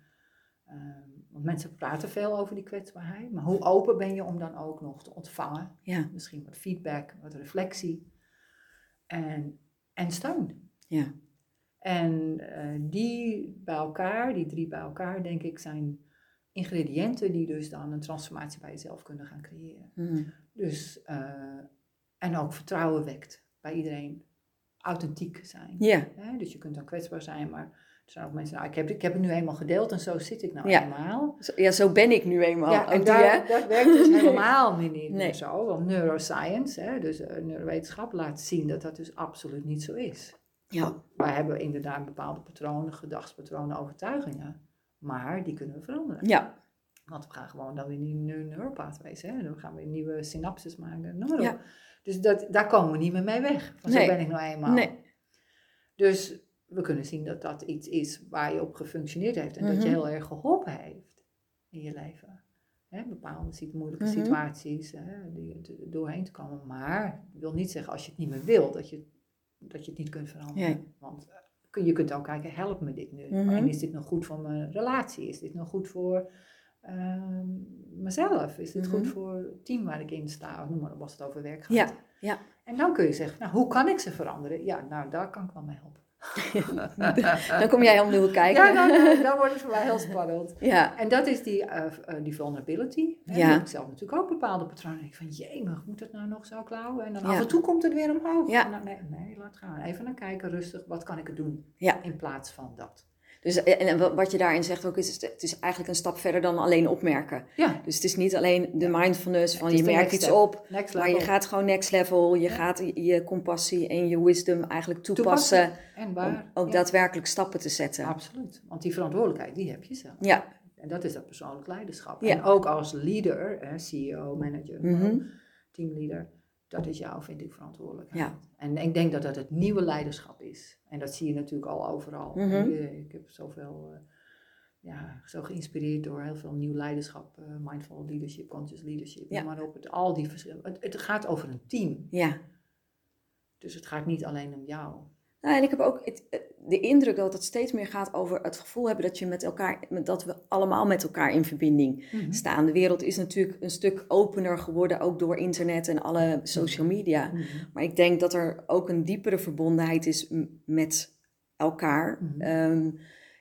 B: ehm, want mensen praten veel over die kwetsbaarheid, maar hoe open ben je om dan ook nog te ontvangen?
A: ja,
B: Misschien wat feedback, wat reflectie en, en steun.
A: ja.
B: En eh, die bij elkaar, die drie bij elkaar, denk ik, zijn ingrediënten die dus dan een transformatie bij jezelf kunnen gaan creëren.
A: Mhm.
B: Dus, eh, en ook vertrouwen wekt bij iedereen. Authentiek zijn.
A: Ja,
B: dus je kunt dan kwetsbaar zijn, maar er zijn ook mensen, nou, ik, heb, ik heb het nu eenmaal gedeeld en zo zit ik nou
A: Ja.
B: eenmaal.
A: ja, zo ben ik nu eenmaal.
B: Ja, en daar, dat werkt dus [LAUGHS] helemaal niet
A: Nee.
B: zo. Want neuroscience, hè, dus eh, neurowetenschap, laat zien dat dat dus absoluut niet zo is.
A: Ja,
B: Wij hebben inderdaad bepaalde patronen, gedachtspatronen, overtuigingen. Maar die kunnen we veranderen.
A: ja,
B: Want we gaan gewoon dan weer nieuwe neuropathways, hè. Dan gaan we nieuwe synapses maken, noem maar op.
A: Ja.
B: Dus dat, daar komen we niet meer mee weg. Want
A: Nee.
B: zo ben ik nou eenmaal.
A: nee.
B: Dus we kunnen zien dat dat iets is waar je op gefunctioneerd heeft en dat je
A: Mhm.
B: heel erg geholpen heeft in je leven. Hè, bepaalde moeilijke
A: Mhm.
B: situaties hè, die, doorheen te komen. Maar dat wil niet zeggen als je het niet meer wil, dat je, dat je het niet kunt veranderen.
A: Nee.
B: Want eh, je kunt ook kijken, helpt me dit nu?
A: Mhm.
B: En is dit nog goed voor mijn relatie? Is dit nog goed voor ehm, mezelf? Is dit
A: Mhm.
B: goed voor het team waar ik in sta? Of noem maar op, als het over werk gaat.
A: Ja, ja.
B: En dan kun je zeggen, nou, hoe kan ik ze veranderen? Ja, nou, daar kan ik wel mee helpen. [LAUGHS]
A: Dan kom jij om de hoek kijken.
B: Ja, dan, dan wordt het voor mij heel spannend. [LAUGHS]
A: Ja,
B: En dat is die, eh, eh, die vulnerability. Hè.
A: Ja.
B: Ik heb zelf natuurlijk ook bepaalde patronen. Ik van, jemig, moet het nou nog zo klauwen? En dan
A: Ja.
B: af en toe komt het weer omhoog.
A: Ja.
B: En dan, nee, nee, laat gaan. Even naar kijken, rustig. Wat kan ik er doen?
A: Ja.
B: In plaats van dat.
A: Dus, en en wat je daarin zegt ook is, het is eigenlijk een stap verder dan alleen opmerken.
B: Ja,
A: Dus het is niet alleen de mindfulness van je merkt iets op, maar je gaat gewoon next level. Je
B: Ja.
A: gaat je- compassie en je wisdom eigenlijk toepassen,
B: En
A: om
B: waar?
A: ook
B: Ja,
A: daadwerkelijk stappen te zetten.
B: Absoluut. Want die verantwoordelijkheid, die heb je zelf.
A: Ja,
B: En dat is dat persoonlijk leiderschap.
A: Ja.
B: En ook als leader, hè, CEO, manager,
A: Mhm.
B: teamleader, dat is jouw, vind ik, verantwoordelijkheid.
A: Ja.
B: En ik denk dat dat het nieuwe leiderschap is. En dat zie je natuurlijk al overal.
A: Mhm.
B: Eh, Ik heb zoveel, eh, ja, zo geïnspireerd door heel veel nieuw leiderschap, eh, mindful leadership, conscious leadership,
A: Ja.
B: maar op. Het, al die verschillen. Het, het gaat over een team.
A: ja.
B: Dus het gaat niet alleen om jou.
A: Nou, en ik heb ook het, de indruk dat het steeds meer gaat over het gevoel hebben dat je met elkaar, dat we allemaal met elkaar in verbinding
B: Mhm.
A: staan. De wereld is natuurlijk een stuk opener geworden, ook door internet en alle social media.
B: Mhm.
A: Maar ik denk dat er ook een diepere verbondenheid is met elkaar.
B: Mhm.
A: Ehm,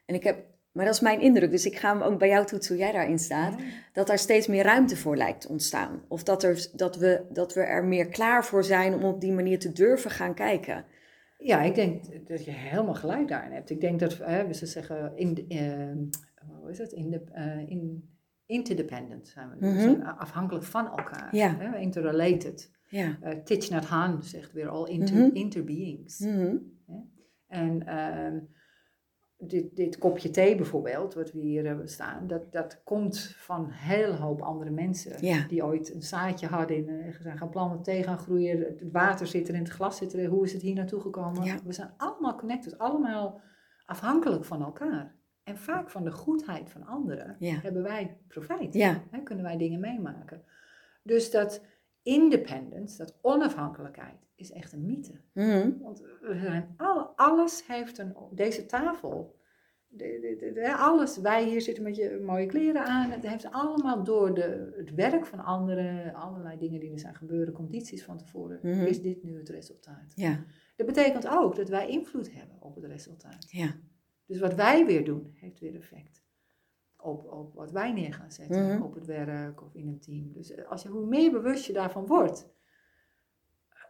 A: en ik heb, maar dat is mijn indruk, dus ik ga hem ook bij jou toetsen hoe jij daarin staat.
B: Ja.
A: Dat daar steeds meer ruimte voor lijkt te ontstaan. Of dat, er, dat, we, dat we er meer klaar voor zijn om op die manier te durven gaan kijken.
B: Ja, ik denk dat je helemaal gelijk daarin hebt. Ik denk dat, hè, we ze zeggen, in, de- eh, hoe is het? In de, eh, in, interdependent zijn we.
A: Mhm.
B: Afhankelijk van elkaar.
A: Ja.
B: Hè, interrelated.
A: Ja.
B: Uh, Thich Nhat Hanh zegt weer all inter,
A: Mhm.
B: interbeings.
A: Mhm.
B: En ehm, dit, dit kopje thee bijvoorbeeld, wat we hier hebben staan, dat, dat komt van een hele hoop andere mensen.
A: Ja.
B: Die ooit een zaadje hadden en eh, zijn gaan planten, thee gaan groeien. Het water zit erin, het glas zit erin. Hoe is het hier naartoe gekomen?
A: Ja.
B: We zijn allemaal connected, allemaal afhankelijk van elkaar. En vaak van de goedheid van anderen
A: Ja.
B: hebben wij profijt. Hè, kunnen wij dingen meemaken. Dus dat independence, dat onafhankelijkheid, is echt een mythe.
A: Mhm.
B: Want we zijn al, alles heeft een, deze tafel, de, de, alles, wij hier zitten met je mooie kleren aan, het heeft allemaal door de, het werk van anderen, allerlei dingen die er zijn gebeuren, condities van tevoren,
A: Mhm.
B: is dit nu het resultaat.
A: Ja.
B: Dat betekent ook dat wij invloed hebben op het resultaat.
A: Ja.
B: Dus wat wij weer doen, heeft weer effect op, op wat wij neer gaan zetten,
A: Mhm.
B: op het werk of in een team. Dus eh, als je, hoe meer bewust je daarvan wordt,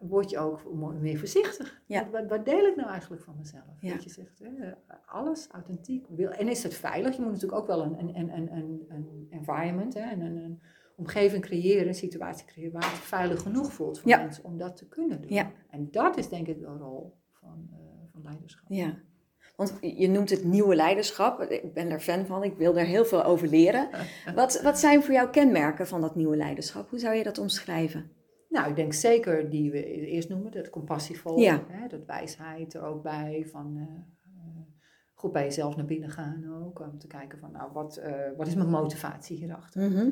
B: word je ook meer voorzichtig.
A: Ja.
B: Wat, wat, deel ik nou eigenlijk van mezelf?
A: Ja.
B: Dat je zegt, hè, alles authentiek. Wil, en is het veilig? Je moet natuurlijk ook wel een, een, een, een, environment, hè, een, een, omgeving creëren, een situatie creëren waar het veilig genoeg voelt voor
A: Ja.
B: mensen om dat te kunnen doen. En dat is denk ik de rol van, eh, van leiderschap.
A: Ja. Want je noemt het nieuwe leiderschap. Ik ben er fan van. Ik wil er heel veel over leren. [LAUGHS] Wat, wat zijn voor jou kenmerken van dat nieuwe leiderschap? Hoe zou je dat omschrijven?
B: Nou, ik denk zeker die we eerst noemen, dat compassievol,
A: Ja.
B: hè, dat wijsheid er ook bij, van eh, eh, goed bij jezelf naar binnen gaan ook, om te kijken van, nou, wat, eh, wat is mijn motivatie hierachter?
A: Mhm.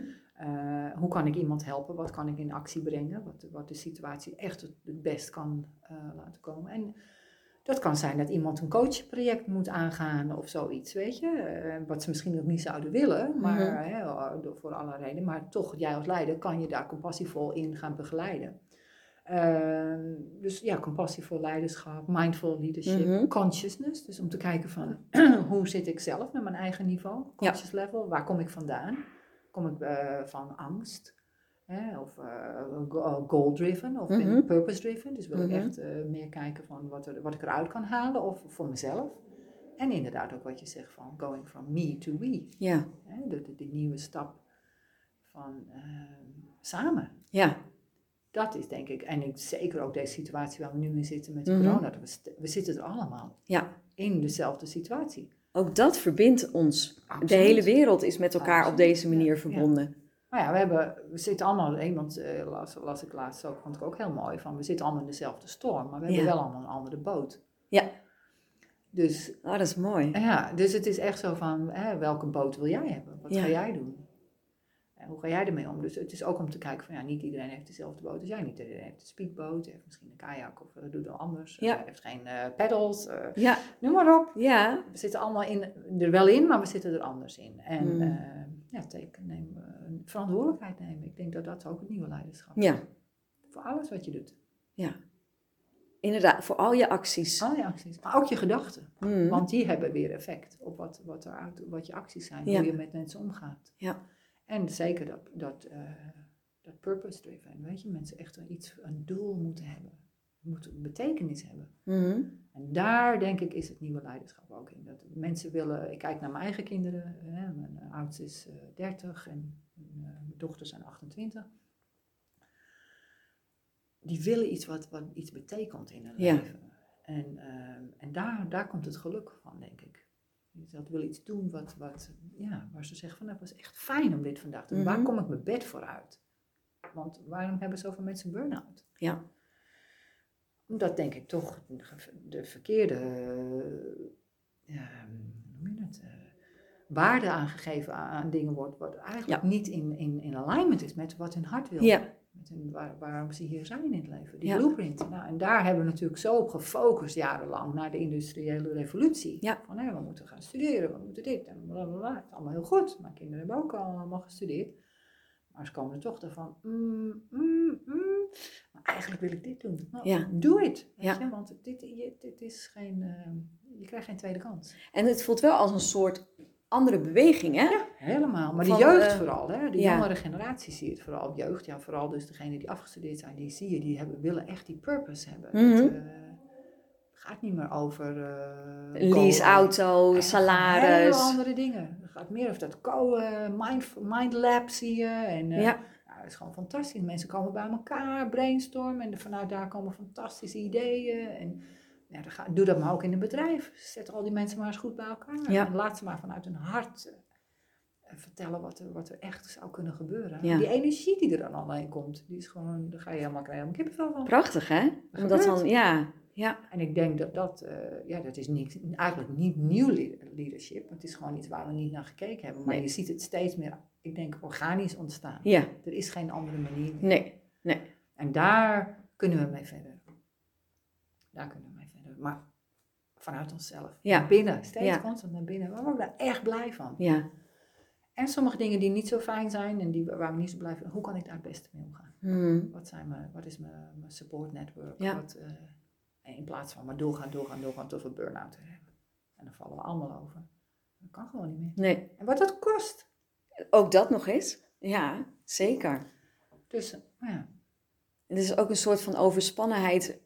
B: Hoe kan ik iemand helpen? Wat kan ik in actie brengen? Wat, wat de situatie echt het, best kan laten komen. En dat kan zijn dat iemand een coachproject moet aangaan of zoiets, weet je. Eh, wat ze misschien ook niet zouden willen, maar
A: Mhm.
B: hè, door- voor alle redenen. Maar toch, jij als leider kan je daar compassievol in gaan begeleiden. Ehm, dus ja, compassievol leiderschap, mindful leadership,
A: Mhm.
B: consciousness. Dus om te kijken van [CLEARS THROAT] hoe zit ik zelf met mijn eigen niveau, conscious level, waar kom ik vandaan? Kom ik eh, van angst? Hè, of eh, goal-driven of
A: Mhm.
B: purpose-driven? Dus wil
A: Mhm.
B: ik echt eh, meer kijken van wat, er, wat ik eruit kan halen of voor mezelf. En inderdaad ook wat je zegt van going from me to we.
A: Ja.
B: Hè, de, de, de nieuwe stap van ehm, samen.
A: Ja.
B: Dat is denk ik, en ik, zeker ook deze situatie waar we nu in zitten met
A: Mhm.
B: corona, we, zitten er allemaal
A: Ja.
B: in dezelfde situatie.
A: Ook dat verbindt ons. De hele wereld is met elkaar op deze manier
B: Ja.
A: verbonden.
B: Maar ja, we, hebben, we zitten allemaal, iemand eh, las, las ik laatst ook, vond ik ook heel mooi, van we zitten allemaal in dezelfde storm, maar we hebben wel allemaal een andere boot.
A: Ja.
B: Dus
A: Oh, dat is mooi.
B: ja, dus het is echt zo van, hè, welke boot wil jij hebben? Wat
A: Ja.
B: ga jij doen? Hoe ga jij ermee om? Dus het is ook om te kijken van, ja, niet iedereen heeft dezelfde boot als jij. Niet iedereen heeft een speedboot, heeft misschien een kajak of uh, doet het anders.
A: Ja.
B: eh, heeft geen eh pedals, eh,
A: Ja.
B: noem maar op.
A: Ja.
B: We zitten allemaal in, er wel in, maar we zitten er anders in. En
A: Hmm.
B: eh, ja, teken, neem, eh, verantwoordelijkheid nemen. Ik denk dat dat ook het nieuwe leiderschap is.
A: Ja.
B: Voor alles wat je doet.
A: Ja. Inderdaad, voor al je acties.
B: Al je acties. Maar ook je gedachten.
A: Mhm.
B: Want die hebben weer effect op wat, wat, eruit, wat je acties zijn.
A: Ja.
B: Hoe je met mensen omgaat.
A: Ja.
B: En zeker dat, dat, eh, dat purpose driven. Weet je, mensen echt een, iets, een doel moeten hebben. Moeten een betekenis hebben.
A: Mhm.
B: En daar denk ik is het nieuwe leiderschap ook in. Dat mensen willen, ik kijk naar mijn eigen kinderen. Hè, mijn eh, oudste is eh, 30 en mijn, eh, mijn dochters zijn 28. Die willen iets wat, wat iets betekent in hun
A: Ja.
B: leven. En, ehm, en daar, daar komt het geluk van, denk ik. Dat wil iets doen wat, wat, ja, waar ze zeggen van, nou, het was echt fijn om dit vandaag te doen. Waar
A: Mhm.
B: kom ik mijn bed voor uit? Want waarom hebben zoveel mensen burn-out?
A: Ja.
B: Omdat denk ik toch de verkeerde je het, eh, waarde aangegeven aan, aan dingen wordt, wat eigenlijk
A: Ja.
B: niet in, in, in alignment is met wat hun hart wil.
A: Ja.
B: Waar, waarom ze hier zijn in het leven. Die
A: Ja.
B: blueprint. Nou, en daar hebben we natuurlijk zo op gefocust jarenlang naar de industriële revolutie.
A: Ja.
B: Van hé, we moeten gaan studeren, we moeten dit en blablabla. Het is allemaal heel goed. Mijn kinderen hebben ook allemaal gestudeerd. Maar ze komen er toch ervan, mm, mm, mm, maar eigenlijk wil ik dit doen. Nou,
A: Ja.
B: Doe het.
A: Ja.
B: Want dit, dit is geen, eh, je krijgt geen tweede kans.
A: En het voelt wel als een soort andere beweging, hè?
B: Ja, helemaal. Maar de jeugd
A: eh,
B: vooral, hè? de
A: ja.
B: jongere generatie zie je het vooral. Jeugd, ja, vooral dus degenen die afgestudeerd zijn, die zie je, die hebben, willen echt die purpose hebben.
A: Mhm.
B: Het eh, gaat niet meer over... eh,
A: Een leaseauto,
B: goal. Hele
A: salaris.
B: andere dingen. Het gaat meer over dat co mind, mind lab zie je. En,
A: Ja.
B: is gewoon fantastisch. Mensen komen bij elkaar, brainstormen en vanuit daar komen fantastische ideeën. En ja, dan ga, doe dat maar ook in een bedrijf. Zet al die mensen maar eens goed bij elkaar.
A: Ja.
B: En laat ze maar vanuit hun hart eh, vertellen wat er, wat er echt zou kunnen gebeuren.
A: Ja.
B: Die energie die er dan alleen komt, die is gewoon, daar ga je helemaal krijgen. helemaal kippenvel van.
A: Prachtig, hè? Omdat dan, ja, ja,
B: En ik denk dat dat, eh, ja, dat is niet, eigenlijk niet nieuw le- leadership. Het is gewoon iets waar we niet naar gekeken hebben. Maar
A: Nee.
B: je ziet het steeds meer, ik denk, organisch ontstaan.
A: ja,
B: Er is geen andere manier meer.
A: nee, nee.
B: En daar kunnen we mee verder. Daar kunnen we. Maar vanuit onszelf.
A: Ja.
B: Naar binnen. Steeds
A: Ja.
B: constant naar binnen. We worden daar echt blij van.
A: Ja,
B: En sommige dingen die niet zo fijn zijn en die, waar we niet zo blij van hoe kan ik daar het beste mee omgaan?
A: Hmm.
B: Wat, zijn mijn, wat is mijn, mijn support network?
A: Ja.
B: Wat, eh, in plaats van maar doorgaan, doorgaan, doorgaan tot we burn-out hebben. En dan vallen we allemaal over. Dat kan gewoon niet meer.
A: nee.
B: En wat dat kost.
A: Ook dat nog eens. Ja, zeker.
B: Dus eh, ja,
A: Het is ook een soort van overspannenheid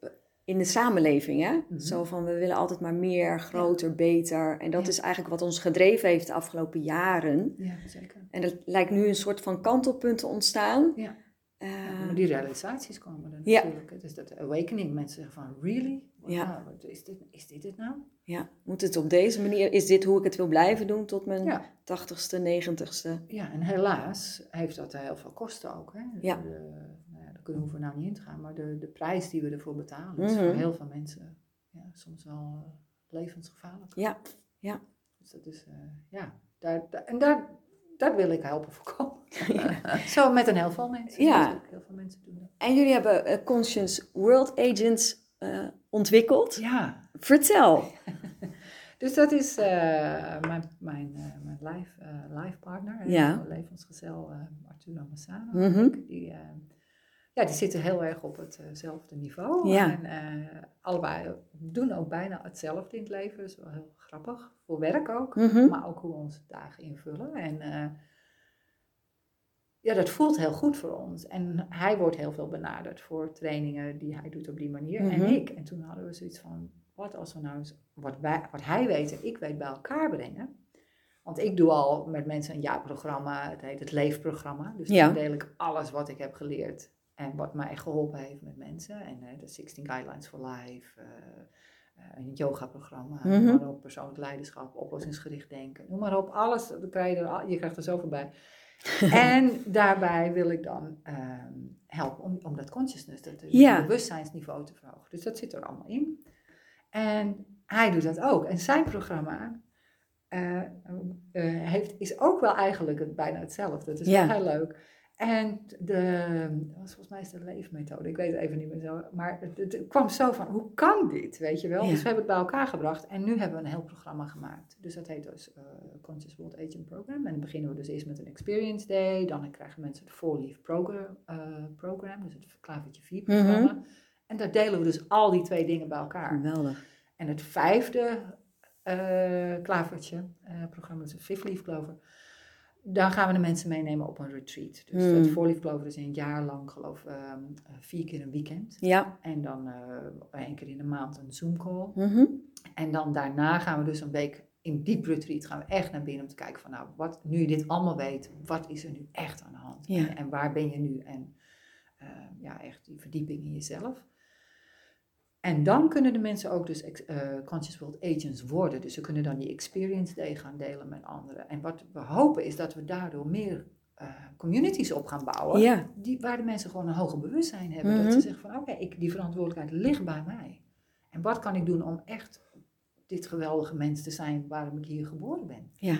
A: in de samenleving, hè?
B: Mhm.
A: Zo van, we willen altijd maar meer, groter, beter. En dat
B: Ja.
A: is eigenlijk wat ons gedreven heeft de afgelopen jaren.
B: ja zeker.
A: En er lijkt nu een soort van kantelpunt te ontstaan.
B: Ja.
A: Eh,
B: Ja, maar die realisaties komen er natuurlijk. Het is dat awakening. Mensen zeggen van, really?
A: Ja.
B: Wat is, dit, is dit het nou?
A: ja, moet het op deze manier, is dit hoe ik het wil blijven doen tot mijn tachtigste, negentigste?
B: Ja, en helaas heeft dat heel veel kosten ook. Hè?
A: Ja.
B: De, kunnen we voor nou niet in te gaan. Maar de, de prijs die we ervoor betalen is
A: Mhm.
B: voor heel veel mensen ja, soms wel eh, levensgevaarlijk.
A: Ja, ja.
B: Dus dat is, eh, ja, daar, daar- en daar, dat wil ik helpen voorkomen. [LAUGHS] [LAUGHS] Zo met een heel veel mensen.
A: Ja.
B: Dus heel veel mensen doen dat.
A: En jullie hebben eh, Conscious World Agents ontwikkeld.
B: Ja,
A: Vertel. [LAUGHS]
B: dus dat is mijn, mijn, mijn life, eh, life partner,
A: Ja.
B: mijn levensgezel uh, Arturo Massano.
A: Mhm.
B: Die, eh, ja, die zitten heel erg op hetzelfde niveau.
A: Ja.
B: En eh, allebei doen ook bijna hetzelfde in het leven. Dat is wel heel grappig. Voor werk ook,
A: Mhm.
B: maar ook hoe we onze dagen invullen. En eh, ja, dat voelt heel goed voor ons. En hij wordt heel veel benaderd voor trainingen die hij doet op die manier.
A: Mhm.
B: En ik. En toen hadden we zoiets van, wat als we nou eens wat, wij, wat hij weet en ik weet bij elkaar brengen. Want ik doe al met mensen een jaarprogramma, het heet het Leefprogramma. Dus
A: Ja.
B: dan deel ik alles wat ik heb geleerd en wat mij geholpen heeft met mensen. En eh, de 16 Guidelines for Life, eh, eh, een yoga-programma,
A: Mhm.
B: maar op, persoonlijk leiderschap, oplossingsgericht denken. Noem maar op, alles, dat krijg je, er, je krijgt er zoveel bij. [LAUGHS] en daarbij wil ik dan ehm, helpen om, om dat consciousness, dat dat
A: Ja.
B: bewustzijnsniveau te verhogen. Dus dat zit er allemaal in. En hij doet dat ook. En zijn programma eh, eh, heeft, is ook wel eigenlijk het, bijna hetzelfde. Het is wel heel leuk. En de, was volgens mij is de leefmethode, ik weet het even niet meer zo. Maar het, het- het kwam zo van, hoe kan dit, weet je wel?
A: Ja.
B: Dus we hebben het bij elkaar gebracht en nu hebben we een heel programma gemaakt. Dus dat heet dus eh, Conscious World Agent Program. En dan beginnen we dus eerst met een experience day. Dan krijgen mensen het Four Leaf program, eh, program dus het klavertje 4 programma.
A: Mhm.
B: En daar delen we dus al die twee dingen bij elkaar.
A: Geweldig.
B: En het vijfde eh, klavertje, programma is een Fifth Leaf Clover. Dan gaan we de mensen meenemen op een retreat. Dus
A: Hmm.
B: het Clover is een jaar lang, geloof ik, ehm, vier keer een weekend.
A: Ja.
B: En dan eh één keer in de maand een Zoom call.
A: Mhm.
B: En dan daarna gaan we dus een week in diep retreat gaan we echt naar binnen om te kijken van nou, wat, nu je dit allemaal weet, wat is er nu echt aan de hand?
A: Ja.
B: En, en waar ben je nu? En eh, ja, echt die verdieping in jezelf. En dan kunnen de mensen ook dus eh, Conscious World Agents worden. Dus ze kunnen dan die experience day gaan delen met anderen. En wat we hopen is dat we daardoor meer eh, communities op gaan bouwen.
A: Ja.
B: Die, waar de mensen gewoon een hoger bewustzijn hebben.
A: Mhm.
B: Dat ze zeggen van oké, die verantwoordelijkheid ligt bij mij. En wat kan ik doen om echt dit geweldige mens te zijn waarom ik hier geboren ben?
A: Ja.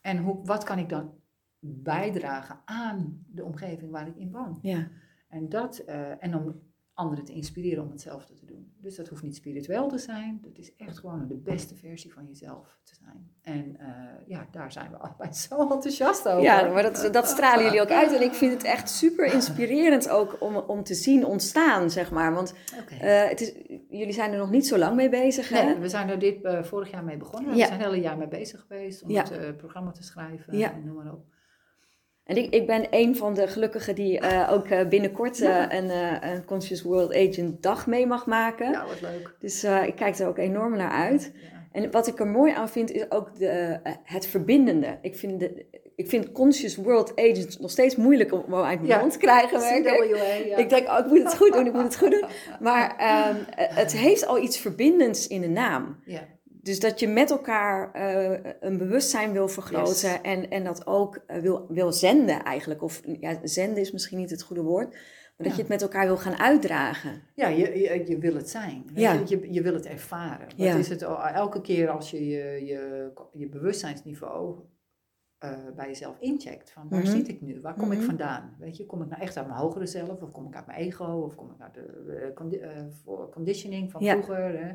B: En hoe, wat kan ik dan bijdragen aan de omgeving waar ik in woon?
A: Ja.
B: En, dat, eh, en om anderen te inspireren om hetzelfde te doen. Dus dat hoeft niet spiritueel te zijn. Dat is echt gewoon de beste versie van jezelf te zijn. En uh, ja, daar zijn we [LAUGHS] allebei zo enthousiast over.
A: Ja, maar dat, dat stralen jullie ook uit. En ik vind het echt super inspirerend ook om, om te zien ontstaan, zeg maar. Want okay. uh, het is, jullie zijn er nog niet zo lang mee bezig, hè?
B: Nee, we zijn er dit uh, vorig jaar mee begonnen. Ja. We zijn het hele jaar mee bezig geweest om ja. het programma te schrijven. Ja. En noem maar op.
A: En ik, ik ben een van de gelukkigen die uh, ook uh, binnenkort uh, een, een, Conscious World Agent dag mee mag maken.
B: Ja, wat leuk.
A: Dus ik kijk er ook enorm naar uit. Ja. En wat ik er mooi aan vind, is ook de, het verbindende. Ik vind, de, ik vind Conscious World Agent nog steeds moeilijk om uit mijn ja. mond te krijgen.
B: CWA, ja.
A: Ik denk, oh, ik moet het goed doen, ik moet het goed doen. Maar um, het heeft al iets verbindends in de naam.
B: Ja.
A: Dus dat je met elkaar uh, een bewustzijn wil vergroten yes. en, en dat ook uh, wil, wil zenden eigenlijk. Of ja, zenden is misschien niet het goede woord, maar dat je het met elkaar wil gaan uitdragen.
B: Ja, je, je, je wil het zijn. Ja. Je, je, je wil het ervaren. Wat ja. is het elke keer als je je, je, je bewustzijnsniveau uh, bij jezelf incheckt. Van waar mm -hmm. zit ik nu? Waar kom mm -hmm. ik vandaan? Weet je, kom ik nou echt uit mijn hogere zelf? Of kom ik uit mijn ego? Of kom ik uit de condi conditioning van vroeger? Hè?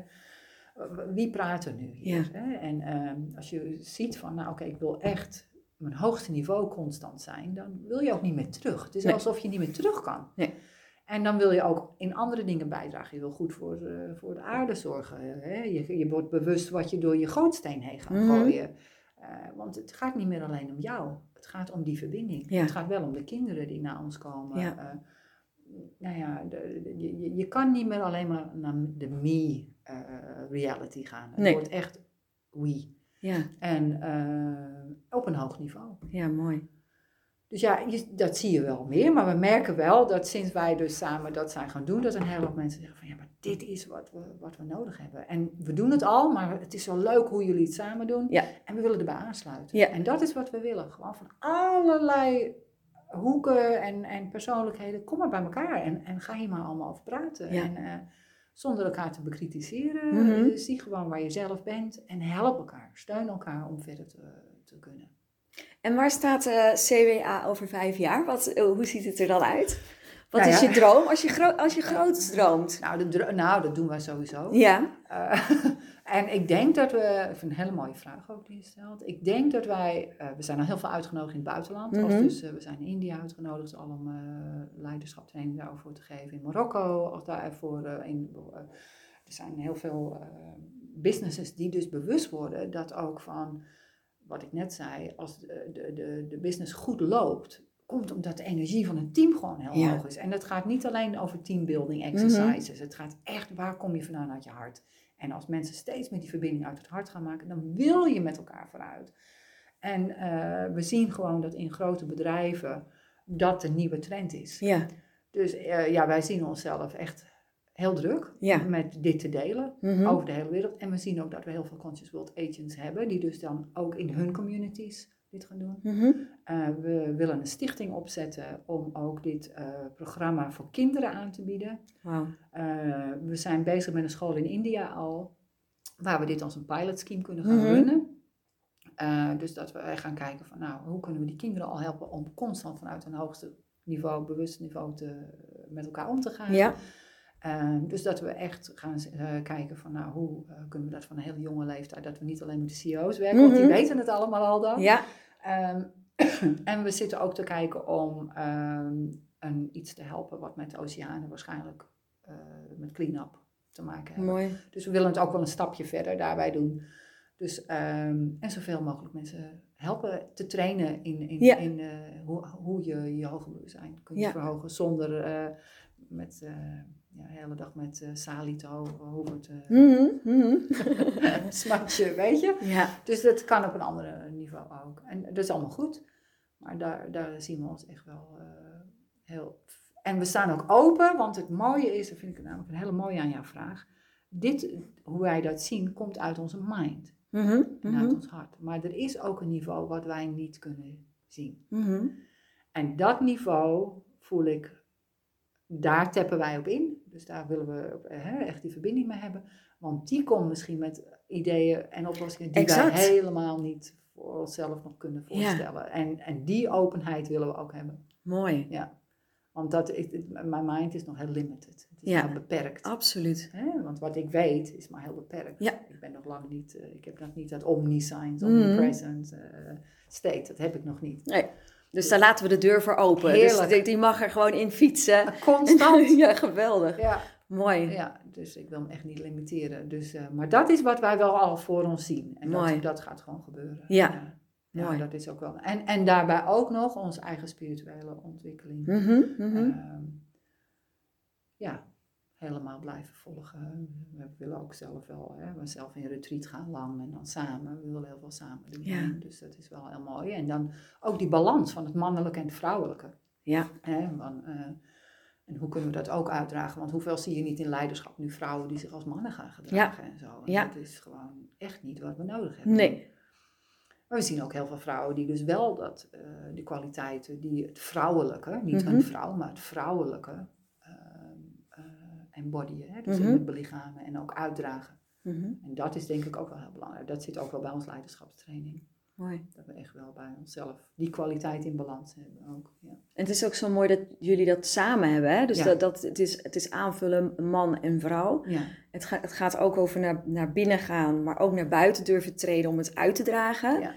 B: Wie praat er nu hier? Ja. Hè? En um, als je ziet van, nou oké, okay, ik wil echt mijn hoogste niveau constant zijn, dan wil je ook niet meer terug. Het is nee. alsof je niet meer terug kan.
A: Nee.
B: En dan wil je ook in andere dingen bijdragen. Je wil goed voor, uh, voor de aarde zorgen. Hè? Je, je wordt bewust wat je door je gootsteen heen gaat mm-hmm. gooien. Uh, want het gaat niet meer alleen om jou. Het gaat om die verbinding. Ja. Het gaat wel om de kinderen die naar ons komen.
A: Ja.
B: Uh, nou ja, de, de, je, je kan niet meer alleen maar naar de me uh, reality gaan. Het
A: nee.
B: wordt echt we.
A: Ja.
B: En uh, op een hoog niveau.
A: Ja, mooi.
B: Dus ja, je, dat zie je wel meer. Maar we merken wel dat sinds wij dus samen dat zijn gaan doen, dat een hele hoop mensen zeggen van ja, maar dit is wat we, wat we nodig hebben. En we doen het al, maar het is wel leuk hoe jullie het samen doen.
A: Ja.
B: En we willen erbij aansluiten.
A: Ja.
B: En dat is wat we willen. Gewoon van allerlei hoeken en, en persoonlijkheden. Kom maar bij elkaar en, en ga hier maar allemaal over praten.
A: Ja.
B: En, uh, zonder elkaar te bekritiseren.
A: Mhm.
B: Zie gewoon waar je zelf bent en help elkaar. Steun elkaar om verder te, te kunnen.
A: En waar staat uh, CWA over vijf jaar? Wat, uh, hoe ziet het er dan uit? Wat
B: Nou
A: is
B: ja.
A: je droom als je, als je groot droomt?
B: Nou, de nou, dat doen wij sowieso.
A: Ja,
B: Uh, [LAUGHS] en ik denk dat we, ik vind een hele mooie vraag ook die je stelt. Ik denk dat wij, uh, we zijn al heel veel uitgenodigd in het buitenland.
A: Mhm.
B: Als dus, uh, we zijn in India uitgenodigd al om leiderschaptraining daarover te geven. In Marokko, of daarvoor in, er zijn heel veel businesses die dus bewust worden dat ook van, wat ik net zei, als de, de, de, de business goed loopt, komt omdat de energie van het team gewoon heel
A: Ja.
B: hoog is. En dat gaat niet alleen over teambuilding exercises. Het gaat echt, waar kom je vandaan uit je hart? En als mensen steeds meer die verbinding uit het hart gaan maken, dan wil je met elkaar vooruit. En eh, we zien gewoon dat in grote bedrijven dat de nieuwe trend is.
A: ja,
B: Dus eh, ja, wij zien onszelf echt heel druk
A: Ja.
B: met dit te delen
A: Mhm.
B: over de hele wereld. En we zien ook dat we heel veel Conscious World Agents hebben, die dus dan ook in hun communities dit gaan doen.
A: Mhm.
B: Uh, we willen een stichting opzetten om ook dit uh, programma voor kinderen aan te bieden.
A: Wauw.
B: Uh, we zijn bezig met een school in India al, waar we dit als een pilot scheme kunnen gaan
A: Mhm.
B: runnen. Dus dat we gaan kijken van, nou, hoe kunnen we die kinderen al helpen om constant vanuit een hoogste niveau, bewust niveau, te, met elkaar om te gaan.
A: Ja,
B: Uh, dus dat we echt gaan uh, kijken van, nou, hoe uh, kunnen we dat van een hele jonge leeftijd, dat we niet alleen met de CEO's werken, want die
A: Mhm.
B: weten het allemaal al dan.
A: ja,
B: Ehm, [CLEARS THROAT] en we zitten ook te kijken om ehm, een, iets te helpen wat met de oceanen waarschijnlijk eh, met clean-up te maken hebben.
A: mooi.
B: Dus we willen het ook wel een stapje verder daarbij doen. Dus, ehm, en zoveel mogelijk mensen helpen te trainen in, in,
A: Ja.
B: in eh, hoe, hoe je je hoger bewustzijn kunt
A: Ja.
B: verhogen zonder eh, met, eh, ja, de hele dag met eh salie te te
A: Mhm, mhm. [LAUGHS]
B: smatje, weet je.
A: Ja,
B: Dus dat kan op een ander niveau ook. En dat is allemaal goed. Maar daar, daar zien we ons echt wel eh, heel... En we staan ook open, want het mooie is, dat vind ik namelijk een hele mooie aan jouw vraag. Dit, hoe wij dat zien, komt uit onze mind
A: Mhm,
B: en uit
A: mhm,
B: ons hart. Maar er is ook een niveau wat wij niet kunnen zien. En dat niveau voel ik, daar tappen wij op in. Dus daar willen we hè, echt die verbinding mee hebben. Want die komt misschien met ideeën en oplossingen die
A: Exact.
B: wij helemaal niet voor onszelf nog kunnen voorstellen. En, en die openheid willen we ook hebben.
A: Mooi.
B: Ja. Want dat, mijn mind is nog heel limited. Het is
A: Ja.
B: beperkt.
A: Absoluut.
B: Hè? Want wat ik weet is maar heel beperkt.
A: Ja.
B: Ik ben nog lang niet, eh, ik heb nog niet dat omniscience,
A: Mhm.
B: omnipresent eh, state. Dat heb ik nog niet.
A: Nee. Dus daar laten we de deur voor open.
B: Heerlijk.
A: Dus die, mag er gewoon in fietsen.
B: Constant. [LAUGHS]
A: ja, geweldig.
B: ja.
A: Mooi.
B: ja, dus ik wil hem echt niet limiteren. Dus, eh, maar dat is wat wij wel al voor ons zien. En
A: Mooi.
B: dat, dat gaat gewoon gebeuren.
A: Ja.
B: ja. Ja,
A: Mooi.
B: dat is ook wel. En, en daarbij ook nog onze eigen spirituele ontwikkeling.
A: Mhm.
B: Ehm, ja, helemaal blijven volgen. We willen ook zelf wel, hè, we zelf in retreat gaan lang en dan samen. We willen heel veel samen doen.
A: Ja.
B: Dus dat is wel heel mooi. En dan ook die balans van het mannelijke en het vrouwelijke.
A: Ja.
B: Hè, van, eh, en hoe kunnen we dat ook uitdragen? Want hoeveel zie je niet in leiderschap nu vrouwen die zich als mannen gaan gedragen en zo. En
A: Ja.
B: dat is gewoon echt niet wat we nodig hebben.
A: Nee.
B: Maar we zien ook heel veel vrouwen die dus wel dat, die kwaliteiten, die het vrouwelijke, niet
A: Mhm.
B: een vrouw, maar het vrouwelijke embodyen. Hè? Dus
A: Mhm.
B: in het belichamen en ook uitdragen.
A: Mhm.
B: En dat is denk ik ook wel heel belangrijk. Dat zit ook wel bij ons leiderschapstraining.
A: Mooi.
B: Dat we echt wel bij onszelf die kwaliteit in balans hebben ook. Ja.
A: En het is ook zo mooi dat jullie dat samen hebben. Hè? Dus
B: Ja.
A: dat, dat, het, is, het is aanvullen man en vrouw.
B: Ja.
A: Het, gaat het gaat ook over naar, naar binnen gaan, maar ook naar buiten durven treden om het uit te dragen.
B: Ja.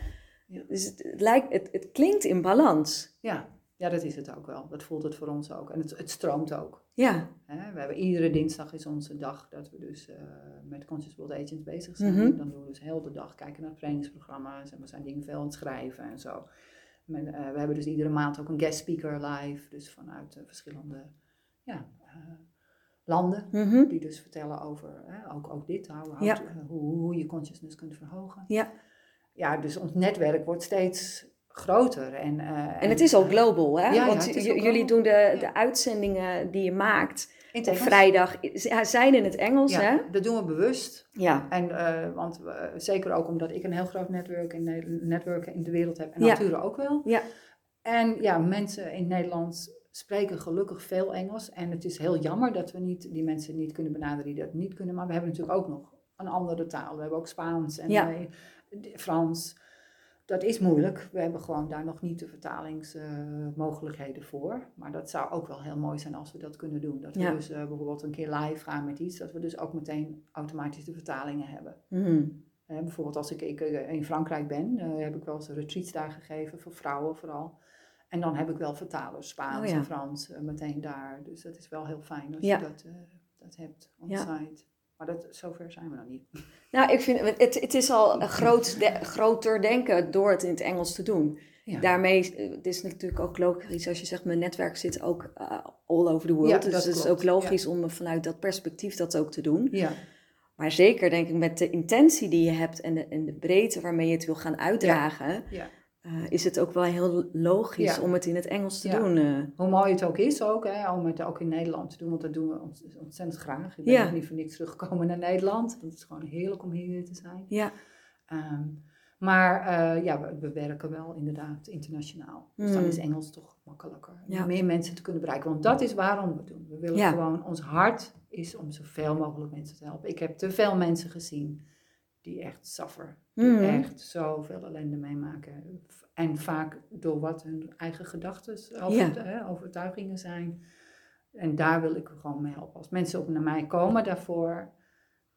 B: Ja.
A: Dus het, het, lijkt, het, het klinkt in balans.
B: Ja. Ja, dat is het ook wel. Dat voelt het voor ons ook. En het, het stroomt ook.
A: Ja.
B: We hebben iedere dinsdag is onze dag dat we dus eh, met Conscious World Agents bezig zijn.
A: Mhm.
B: Dan doen we dus heel de dag kijken naar trainingsprogramma's en we zijn dingen veel aan het schrijven en zo. Men, eh, we hebben dus iedere maand ook een guest speaker live, dus vanuit eh, verschillende ja, landen.
A: Mhm.
B: Die dus vertellen over ook, ook dit,
A: Ja.
B: hoe, hoe, hoe je consciousness kunt verhogen.
A: Ja.
B: Ja, dus ons netwerk wordt steeds groter. En, eh,
A: En het is ook global, hè?
B: Ja,
A: Want jullie doen de, de uitzendingen die je maakt
B: in
A: op vrijdag ja, zijn in het Engels, hè?
B: Ja, dat doen we bewust.
A: Ja.
B: En, eh, want zeker ook omdat ik een heel groot netwerk in, Ne- netwerken in de wereld heb. En
A: Ja.
B: natuurlijk ook wel.
A: Ja.
B: En ja, mensen in Nederland spreken gelukkig veel Engels. En het is heel jammer dat we niet, die mensen niet kunnen benaderen die dat niet kunnen. Maar we hebben natuurlijk ook nog een andere taal. We hebben ook Spaans en
A: Ja.
B: eh, Frans. Dat is moeilijk. We hebben gewoon daar nog niet de vertalingsmogelijkheden voor. Maar dat zou ook wel heel mooi zijn als we dat kunnen doen. Dat we
A: Ja.
B: dus eh, bijvoorbeeld een keer live gaan met iets. Dat we dus ook meteen automatisch de vertalingen hebben.
A: Mhm.
B: Bijvoorbeeld als ik, ik eh, in Frankrijk ben, eh, heb ik wel eens retreats daar gegeven, voor vrouwen vooral. En dan heb ik wel vertalers, Spaans
A: Oh ja.
B: en Frans, meteen daar. Dus dat is wel heel fijn als
A: Ja.
B: je dat, dat hebt on
A: Ja.
B: site. Maar dat, zover zijn we nog niet.
A: Nou, ik vind het, het is al een groot de- groter denken door het in het Engels te doen.
B: Ja.
A: Daarmee, eh, het is natuurlijk ook logisch als je zegt, mijn netwerk zit ook eh, all over the world.
B: Ja,
A: dus het is ook logisch om vanuit dat perspectief dat ook te doen.
B: Ja,
A: Maar zeker denk ik met de intentie die je hebt en de, en de breedte waarmee je het wil gaan uitdragen,
B: ja.
A: Eh, is het ook wel heel logisch
B: Ja.
A: om het in het Engels te
B: Ja.
A: doen. eh.
B: Hoe mooi het ook is ook, hè, om het ook in Nederland te doen, want dat doen we ont- ontzettend graag. Ik ben
A: Ja.
B: niet voor niks teruggekomen naar Nederland. Het is gewoon heerlijk om hier te zijn.
A: ja.
B: Ehm, maar eh, ja, we, we werken wel inderdaad internationaal. Dus dan
A: Mm.
B: is Engels toch makkelijker. Om meer mensen te kunnen bereiken. Want dat is waarom we het doen. We willen gewoon, ons hart is om zoveel mogelijk mensen te helpen. Ik heb te veel mensen gezien die echt suffer. Die
A: Mhm.
B: echt zoveel ellende meemaken. En vaak door wat hun eigen gedachten, overtuigingen zijn. En daar wil ik gewoon mee helpen. Als mensen ook naar mij komen daarvoor,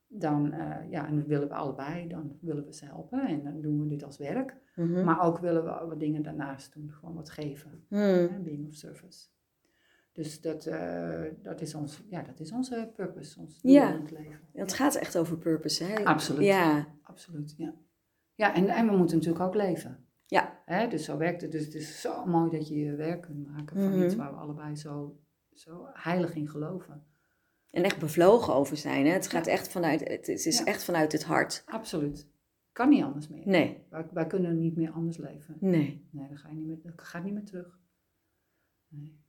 B: dan eh, ja, en willen we allebei, dan willen we ze helpen. En dan doen we dit als werk.
A: Mhm.
B: Maar ook willen we wat dingen daarnaast doen, gewoon wat geven. Hè, Being of service. Dus dat, eh, dat, is ons, ja, dat is onze purpose, ons doel
A: Ja.
B: in het leven.
A: Het gaat echt over purpose, hè?
B: Absoluut.
A: Ja,
B: Absoluut, ja. Ja, en, en we moeten natuurlijk ook leven.
A: Ja.
B: Hè, dus zo werkt het. Dus het is zo mooi dat je je werk kunt maken van
A: Mhm.
B: iets waar we allebei zo, zo heilig in geloven.
A: en echt bevlogen over zijn. Hè? Het gaat
B: Ja.
A: echt vanuit, het is
B: Ja.
A: echt vanuit het hart.
B: Absoluut. Kan niet anders meer.
A: Nee,
B: Wij, wij kunnen niet meer anders leven.
A: nee.
B: Nee, dan ga je niet meer, dat gaat niet meer terug. Nee.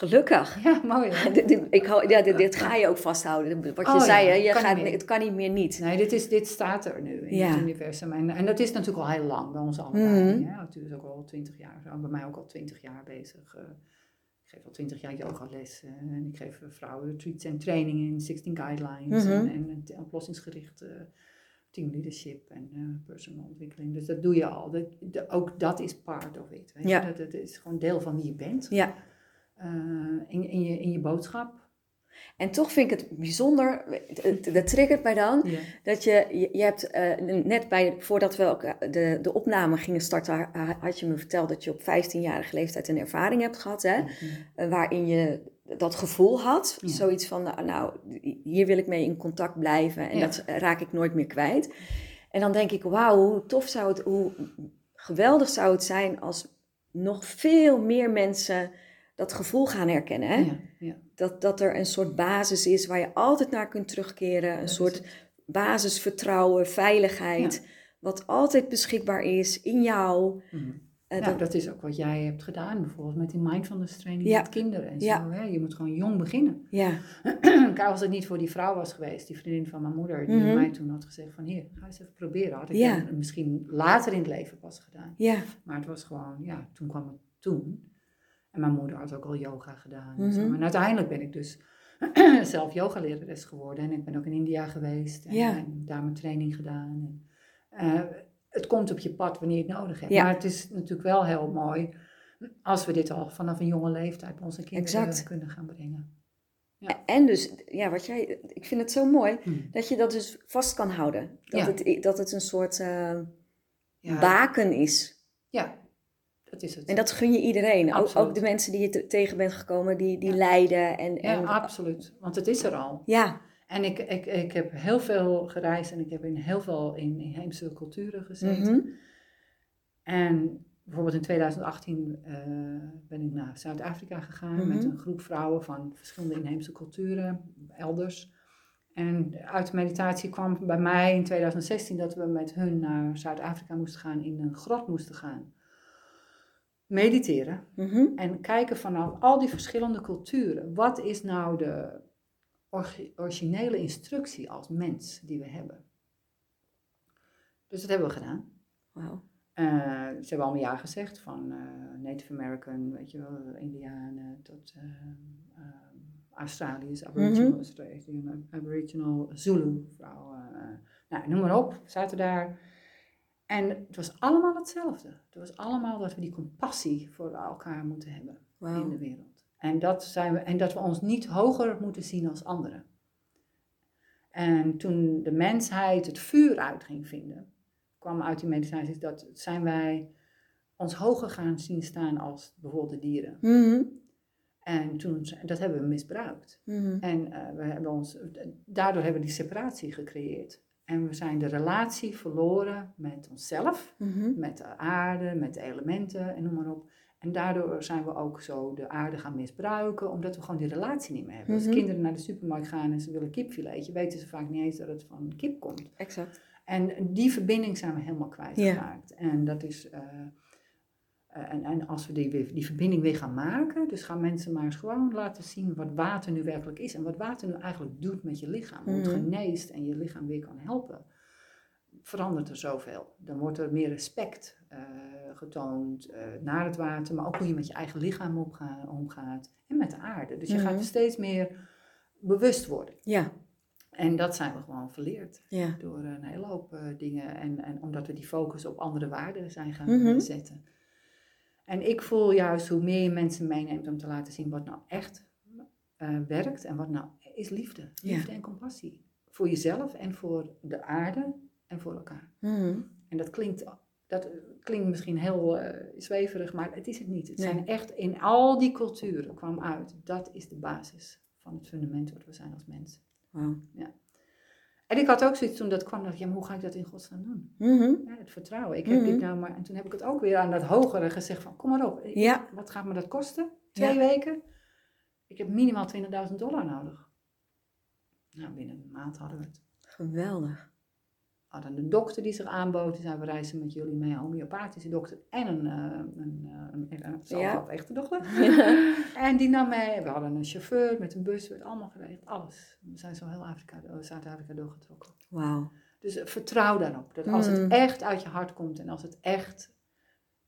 A: Gelukkig. [LAUGHS]
B: Ja, mooi? [LAUGHS]
A: Dit, dit- ik hou, ja, dit, dit ga je ook vasthouden. Wat je
B: Oh,
A: zei,
B: ja?
A: Je
B: kan
A: gaat, het kan niet meer niet.
B: Nee, dit, is, dit staat er nu in
A: Ja.
B: het universum. En, en dat is natuurlijk al heel lang bij ons allebei.
A: Mhm.
B: Ja, het is ook al twintig jaar, bij mij ook al twintig jaar bezig. eh. ik geef al twintig jaar yogales eh, en ik geef eh, vrouwen retreats en trainingen in 16 guidelines
A: Mhm.
B: en, en, en oplossingsgericht eh, team leadership en eh, personal ontwikkeling. Dus dat doe je al. Dat, de- ook dat is part of it. Weet?
A: Ja.
B: Dat, dat is gewoon deel van wie je bent.
A: Ja,
B: in, in, je, in je boodschap.
A: En toch vind ik het bijzonder, dat triggert mij dan,
B: Ja.
A: dat je, je, je hebt eh, net bij, voordat we ook eh, de, de opname gingen starten, ha- had je me verteld dat je op 15-jarige leeftijd een ervaring hebt gehad, hè? Eh, waarin je dat gevoel had,
B: Ja.
A: zoiets van, nou, nou, hier wil ik mee in contact blijven en
B: Ja.
A: dat raak ik nooit meer kwijt. En dan denk ik, wauw, hoe tof zou het, hoe geweldig zou het zijn als nog veel meer mensen dat gevoel gaan herkennen. Hè?
B: Ja, ja.
A: Dat, dat er een soort basis is waar je altijd naar kunt terugkeren. Een
B: Dat
A: soort basisvertrouwen, veiligheid. Wat altijd beschikbaar is in jou.
B: Mhm.
A: Eh,
B: Nou,
A: dat-
B: dat is ook wat jij hebt gedaan, bijvoorbeeld met die mindfulness training
A: Ja.
B: met kinderen en
A: Ja.
B: zo. Hè? Je moet gewoon jong beginnen. [CLEARS THROAT]
A: ja,
B: Kijk, als het niet voor die vrouw was geweest, die vriendin van mijn moeder, die
A: Mhm.
B: mij toen had gezegd van hier, ga eens even proberen. Had ik
A: Ja.
B: misschien later in het leven pas gedaan.
A: ja,
B: Maar het was gewoon, ja, toen kwam het toen. En mijn moeder had ook al yoga gedaan. En, zo.
A: Mhm.
B: en uiteindelijk ben ik dus [CLEARS THROAT] zelf yogalerares geworden. En ik ben ook in India geweest. En,
A: Ja.
B: en daar mijn training gedaan. En, eh, het komt op je pad wanneer je het nodig hebt.
A: Ja.
B: Maar het is natuurlijk wel heel mooi als we dit al vanaf een jonge leeftijd bij onze kinderen
A: Exact.
B: kunnen gaan brengen.
A: En dus, ja, wat jij, ik vind het zo mooi
B: Hm.
A: dat je dat dus vast kan houden. Dat,
B: Ja.
A: het, dat het een soort
B: Ja,
A: baken is.
B: ja, dat is het.
A: En dat gun je iedereen. Ook, ook de mensen die je te- tegen bent gekomen, die, die lijden. En,
B: ja,
A: en,
B: absoluut. Want het is er al.
A: ja,
B: En ik, ik, ik heb heel veel gereisd en ik heb in heel veel in inheemse culturen gezeten.
A: mhm,
B: En bijvoorbeeld in 2018 eh, ben ik naar Zuid-Afrika gegaan
A: Mhm.
B: met een groep vrouwen van verschillende inheemse culturen, elders. En uit de meditatie kwam bij mij in 2016 dat we met hun naar Zuid-Afrika moesten gaan, in een grot moesten gaan. Mediteren
A: mhm,
B: en kijken vanaf al die verschillende culturen. Wat is nou de originele instructie als mens die we hebben? Dus dat hebben we gedaan.
A: wauw.
B: Eh, ze hebben allemaal ja gezegd, van eh, Native American, weet je wel, Indianen tot eh, Australiërs, Aboriginal, Zulu vrouwen. nou, noem maar op, we zaten daar. En het was allemaal hetzelfde. Het was allemaal dat we die compassie voor elkaar moeten hebben in de wereld. En dat, zijn we, en dat we ons niet hoger moeten zien als anderen. En toen de mensheid het vuur uit ging vinden, kwam uit die meditaties dat zijn wij ons hoger gaan zien staan als bijvoorbeeld de dieren.
A: Mhm,
B: En toen, dat hebben we misbruikt.
A: mhm.
B: En eh, we hebben ons, daardoor hebben we die separatie gecreëerd. En we zijn de relatie verloren met onszelf,
A: Mhm.
B: met de aarde, met de elementen en noem maar op. En daardoor zijn we ook zo de aarde gaan misbruiken, omdat we gewoon die relatie niet meer hebben.
A: Mhm.
B: Als kinderen naar de supermarkt gaan en ze willen kipfiletje, weten ze vaak niet eens dat het van kip komt.
A: Exact.
B: En die verbinding zijn we helemaal kwijtgeraakt. En dat is. eh, en, en als we die, die verbinding weer gaan maken, dus gaan mensen maar eens gewoon laten zien wat water nu werkelijk is. En wat water nu eigenlijk doet met je lichaam. Hoe het
A: Mhm.
B: geneest en je lichaam weer kan helpen. Verandert er zoveel. Dan wordt er meer respect eh, getoond eh, naar het water, maar ook hoe je met je eigen lichaam opga- omgaat. En met de aarde. Dus je
A: Mhm.
B: gaat er steeds meer bewust worden.
A: Ja,
B: En dat zijn we gewoon verleerd
A: ja.
B: door een hele hoop eh, dingen. En, en omdat we die focus op andere waarden zijn gaan
A: Mhm.
B: eh, zetten. En ik voel juist hoe meer je mensen meeneemt om te laten zien wat nou echt eh, werkt. En wat nou is liefde.
A: Ja.
B: Liefde en compassie. Voor jezelf en voor de aarde en voor elkaar.
A: Mhm.
B: En dat klinkt, dat klinkt misschien heel eh, zweverig, maar het is het niet. Het
A: Nee.
B: zijn echt in al die culturen kwam uit. Dat is de basis van het fundament wat we zijn als mens.
A: Wauw.
B: En ik had ook zoiets toen dat kwam, dacht ik, ja, maar hoe ga ik dat in godsnaam doen?
A: Mhm.
B: Ja, het vertrouwen. Ik heb dit
A: Mhm.
B: nou maar. En toen heb ik het ook weer aan dat hogere gezegd van, kom maar op.
A: Ja.
B: Wat gaat me dat kosten? Twee weken? Ik heb minimaal 20.000 dollar nodig. Nou, binnen een maand hadden we het.
A: Geweldig.
B: Hadden een dokter die zich aanbood. Die zei, we reizen met jullie mee, een homeopathische dokter. En een, eh, een, eh, een, een, een,
A: Ja.
B: wel echte dokter. [LAUGHS] En die nam mee. We hadden een chauffeur met een bus. werd allemaal geregeld. Alles. We zijn zo heel Afrika, Zuid-Afrika doorgetrokken.
A: Wauw.
B: Dus eh, vertrouw daarop. Dat als het
A: Mm.
B: echt uit je hart komt en als het echt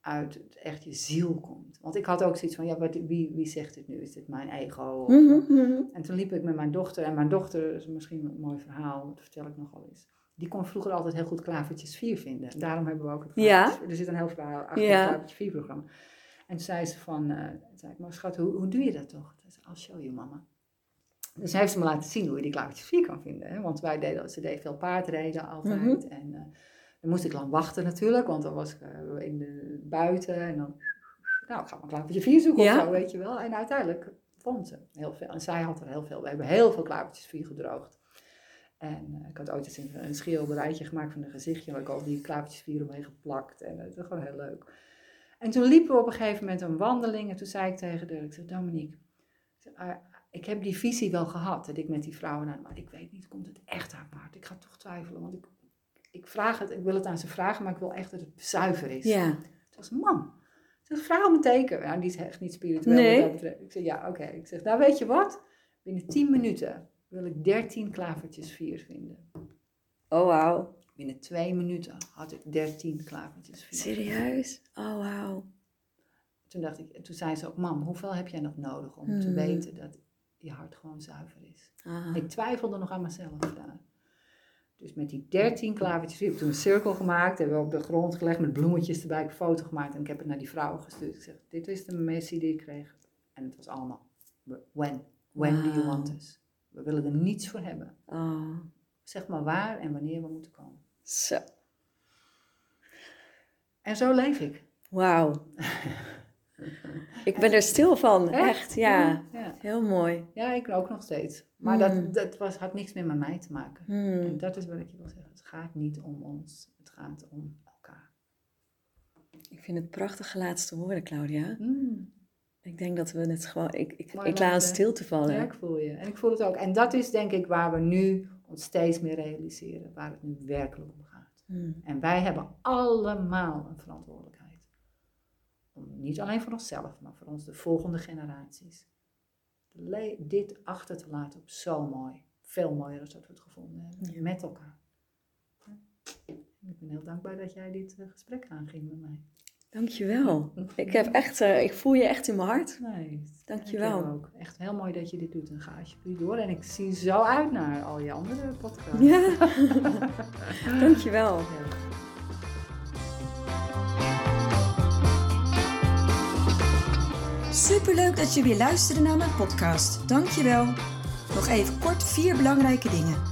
B: uit echt je ziel komt. Want ik had ook zoiets van, ja, wat, wie, wie zegt dit nu? Is dit mijn ego? Of,
A: Mhm, mhm.
B: En toen liep ik met mijn dochter. En mijn dochter, is misschien een mooi verhaal, dat vertel ik nog wel eens. Die kon vroeger altijd heel goed klavertjes 4 vinden. En daarom hebben we ook het
A: Ja.
B: Er zit een heel verhaal achter
A: Ja.
B: het klavertje 4 programma. En toen zei ze van, eh, zei ik, maar schat, hoe, hoe doe je dat toch? Toen zei ze, I'll show you mama. Dus heeft ze me laten zien hoe je die klavertjes 4 kan vinden. Hè? Want wij deden, ze deed veel paardrijden altijd.
A: Mhm.
B: En eh, dan moest ik lang wachten natuurlijk, want dan was ik eh, in de, buiten. En dan, nou, ik ga maar klavertje 4 zoeken
A: Ja.
B: of zo, weet je wel. En uiteindelijk vond ze heel veel. En zij had er heel veel. We hebben heel veel klavertjes 4 gedroogd. En eh, ik had ooit eens een, een schilderijtje gemaakt van een gezichtje, waar ik al die klavertjes 4 omheen geplakt. En het was gewoon heel leuk. En toen liepen we op een gegeven moment een wandeling. En toen zei ik tegen Dirk, ik zei, Dominique, ik zei, ah, heb die visie wel gehad, dat ik met die vrouwen, nou, maar ik weet niet, komt het echt uit Maart? Ik ga toch twijfelen, want ik, ik vraag het, ik wil het aan ze vragen, maar ik wil echt dat het zuiver is.
A: Ja.
B: Toen was mam, ze vraag om een teken. Nou, die is echt niet spiritueel
A: Nee.
B: wat dat betreft. Ik zeg, ja, oké. Ik zeg, nou weet je wat? Binnen 10 minuten wil ik 13 klavertjes vier vinden.
A: Oh, wauw.
B: Binnen twee minuten had ik 13 klavertjes vier.
A: Serieus? Oh, wauw.
B: Toen dacht ik, en toen zei ze ook, mam, hoeveel heb jij nog nodig om te
A: Hmm.
B: weten dat je hart gewoon zuiver is? Ik twijfelde nog aan mezelf daar. Dus met die 13 klavertjes heb ik toen een cirkel gemaakt. Hebben we op de grond gelegd met bloemetjes erbij. Ik heb een foto gemaakt en ik heb het naar die vrouwen gestuurd. Ik zeg, dit is de missie die ik kreeg. En het was allemaal, when? When do you want us? We willen er niets voor hebben.
A: Oh.
B: Zeg maar waar en wanneer we moeten komen.
A: Zo.
B: En zo leef ik.
A: Wauw. Ik ben er stil van. Echt, ja.
B: Ja,
A: Heel mooi.
B: ja ik ook nog steeds. Maar
A: Hmm.
B: dat, dat was, had niks meer met mij te maken.
A: Hmm.
B: En dat is wat ik je wil zeggen. Het gaat niet om ons. Het gaat om elkaar.
A: Ik vind het prachtige laatste woorden, Claudia.
B: Mm.
A: Ik denk dat we het gewoon... Ik, ik,
B: Mooi
A: ik laat het stil te vallen.
B: Ja, ik voel je. En ik voel het ook. En dat is denk ik waar we nu ons steeds meer realiseren. Waar het nu werkelijk om gaat.
A: Hmm.
B: En wij hebben allemaal een verantwoordelijkheid. Om niet alleen voor onszelf, maar voor ons de volgende generaties. Le- dit achter te laten op zo mooi. Veel mooier dan dat we het gevonden hebben.
A: Ja.
B: Met elkaar. Ja. Ik ben heel dankbaar dat jij dit eh, gesprek aanging met mij.
A: Dankjewel. [LAUGHS] Ik, heb echt, eh, ik voel je echt in mijn hart.
B: Nee,
A: Dankjewel.
B: ik ook. Echt heel mooi dat je dit doet en ga alsjeblieft door. En ik zie zo uit naar al je andere podcasts.
A: Ja. [LAUGHS] Dankjewel.
B: Ja.
A: Superleuk dat je weer luisterde naar mijn podcast. Dankjewel. Nog even kort vier belangrijke dingen.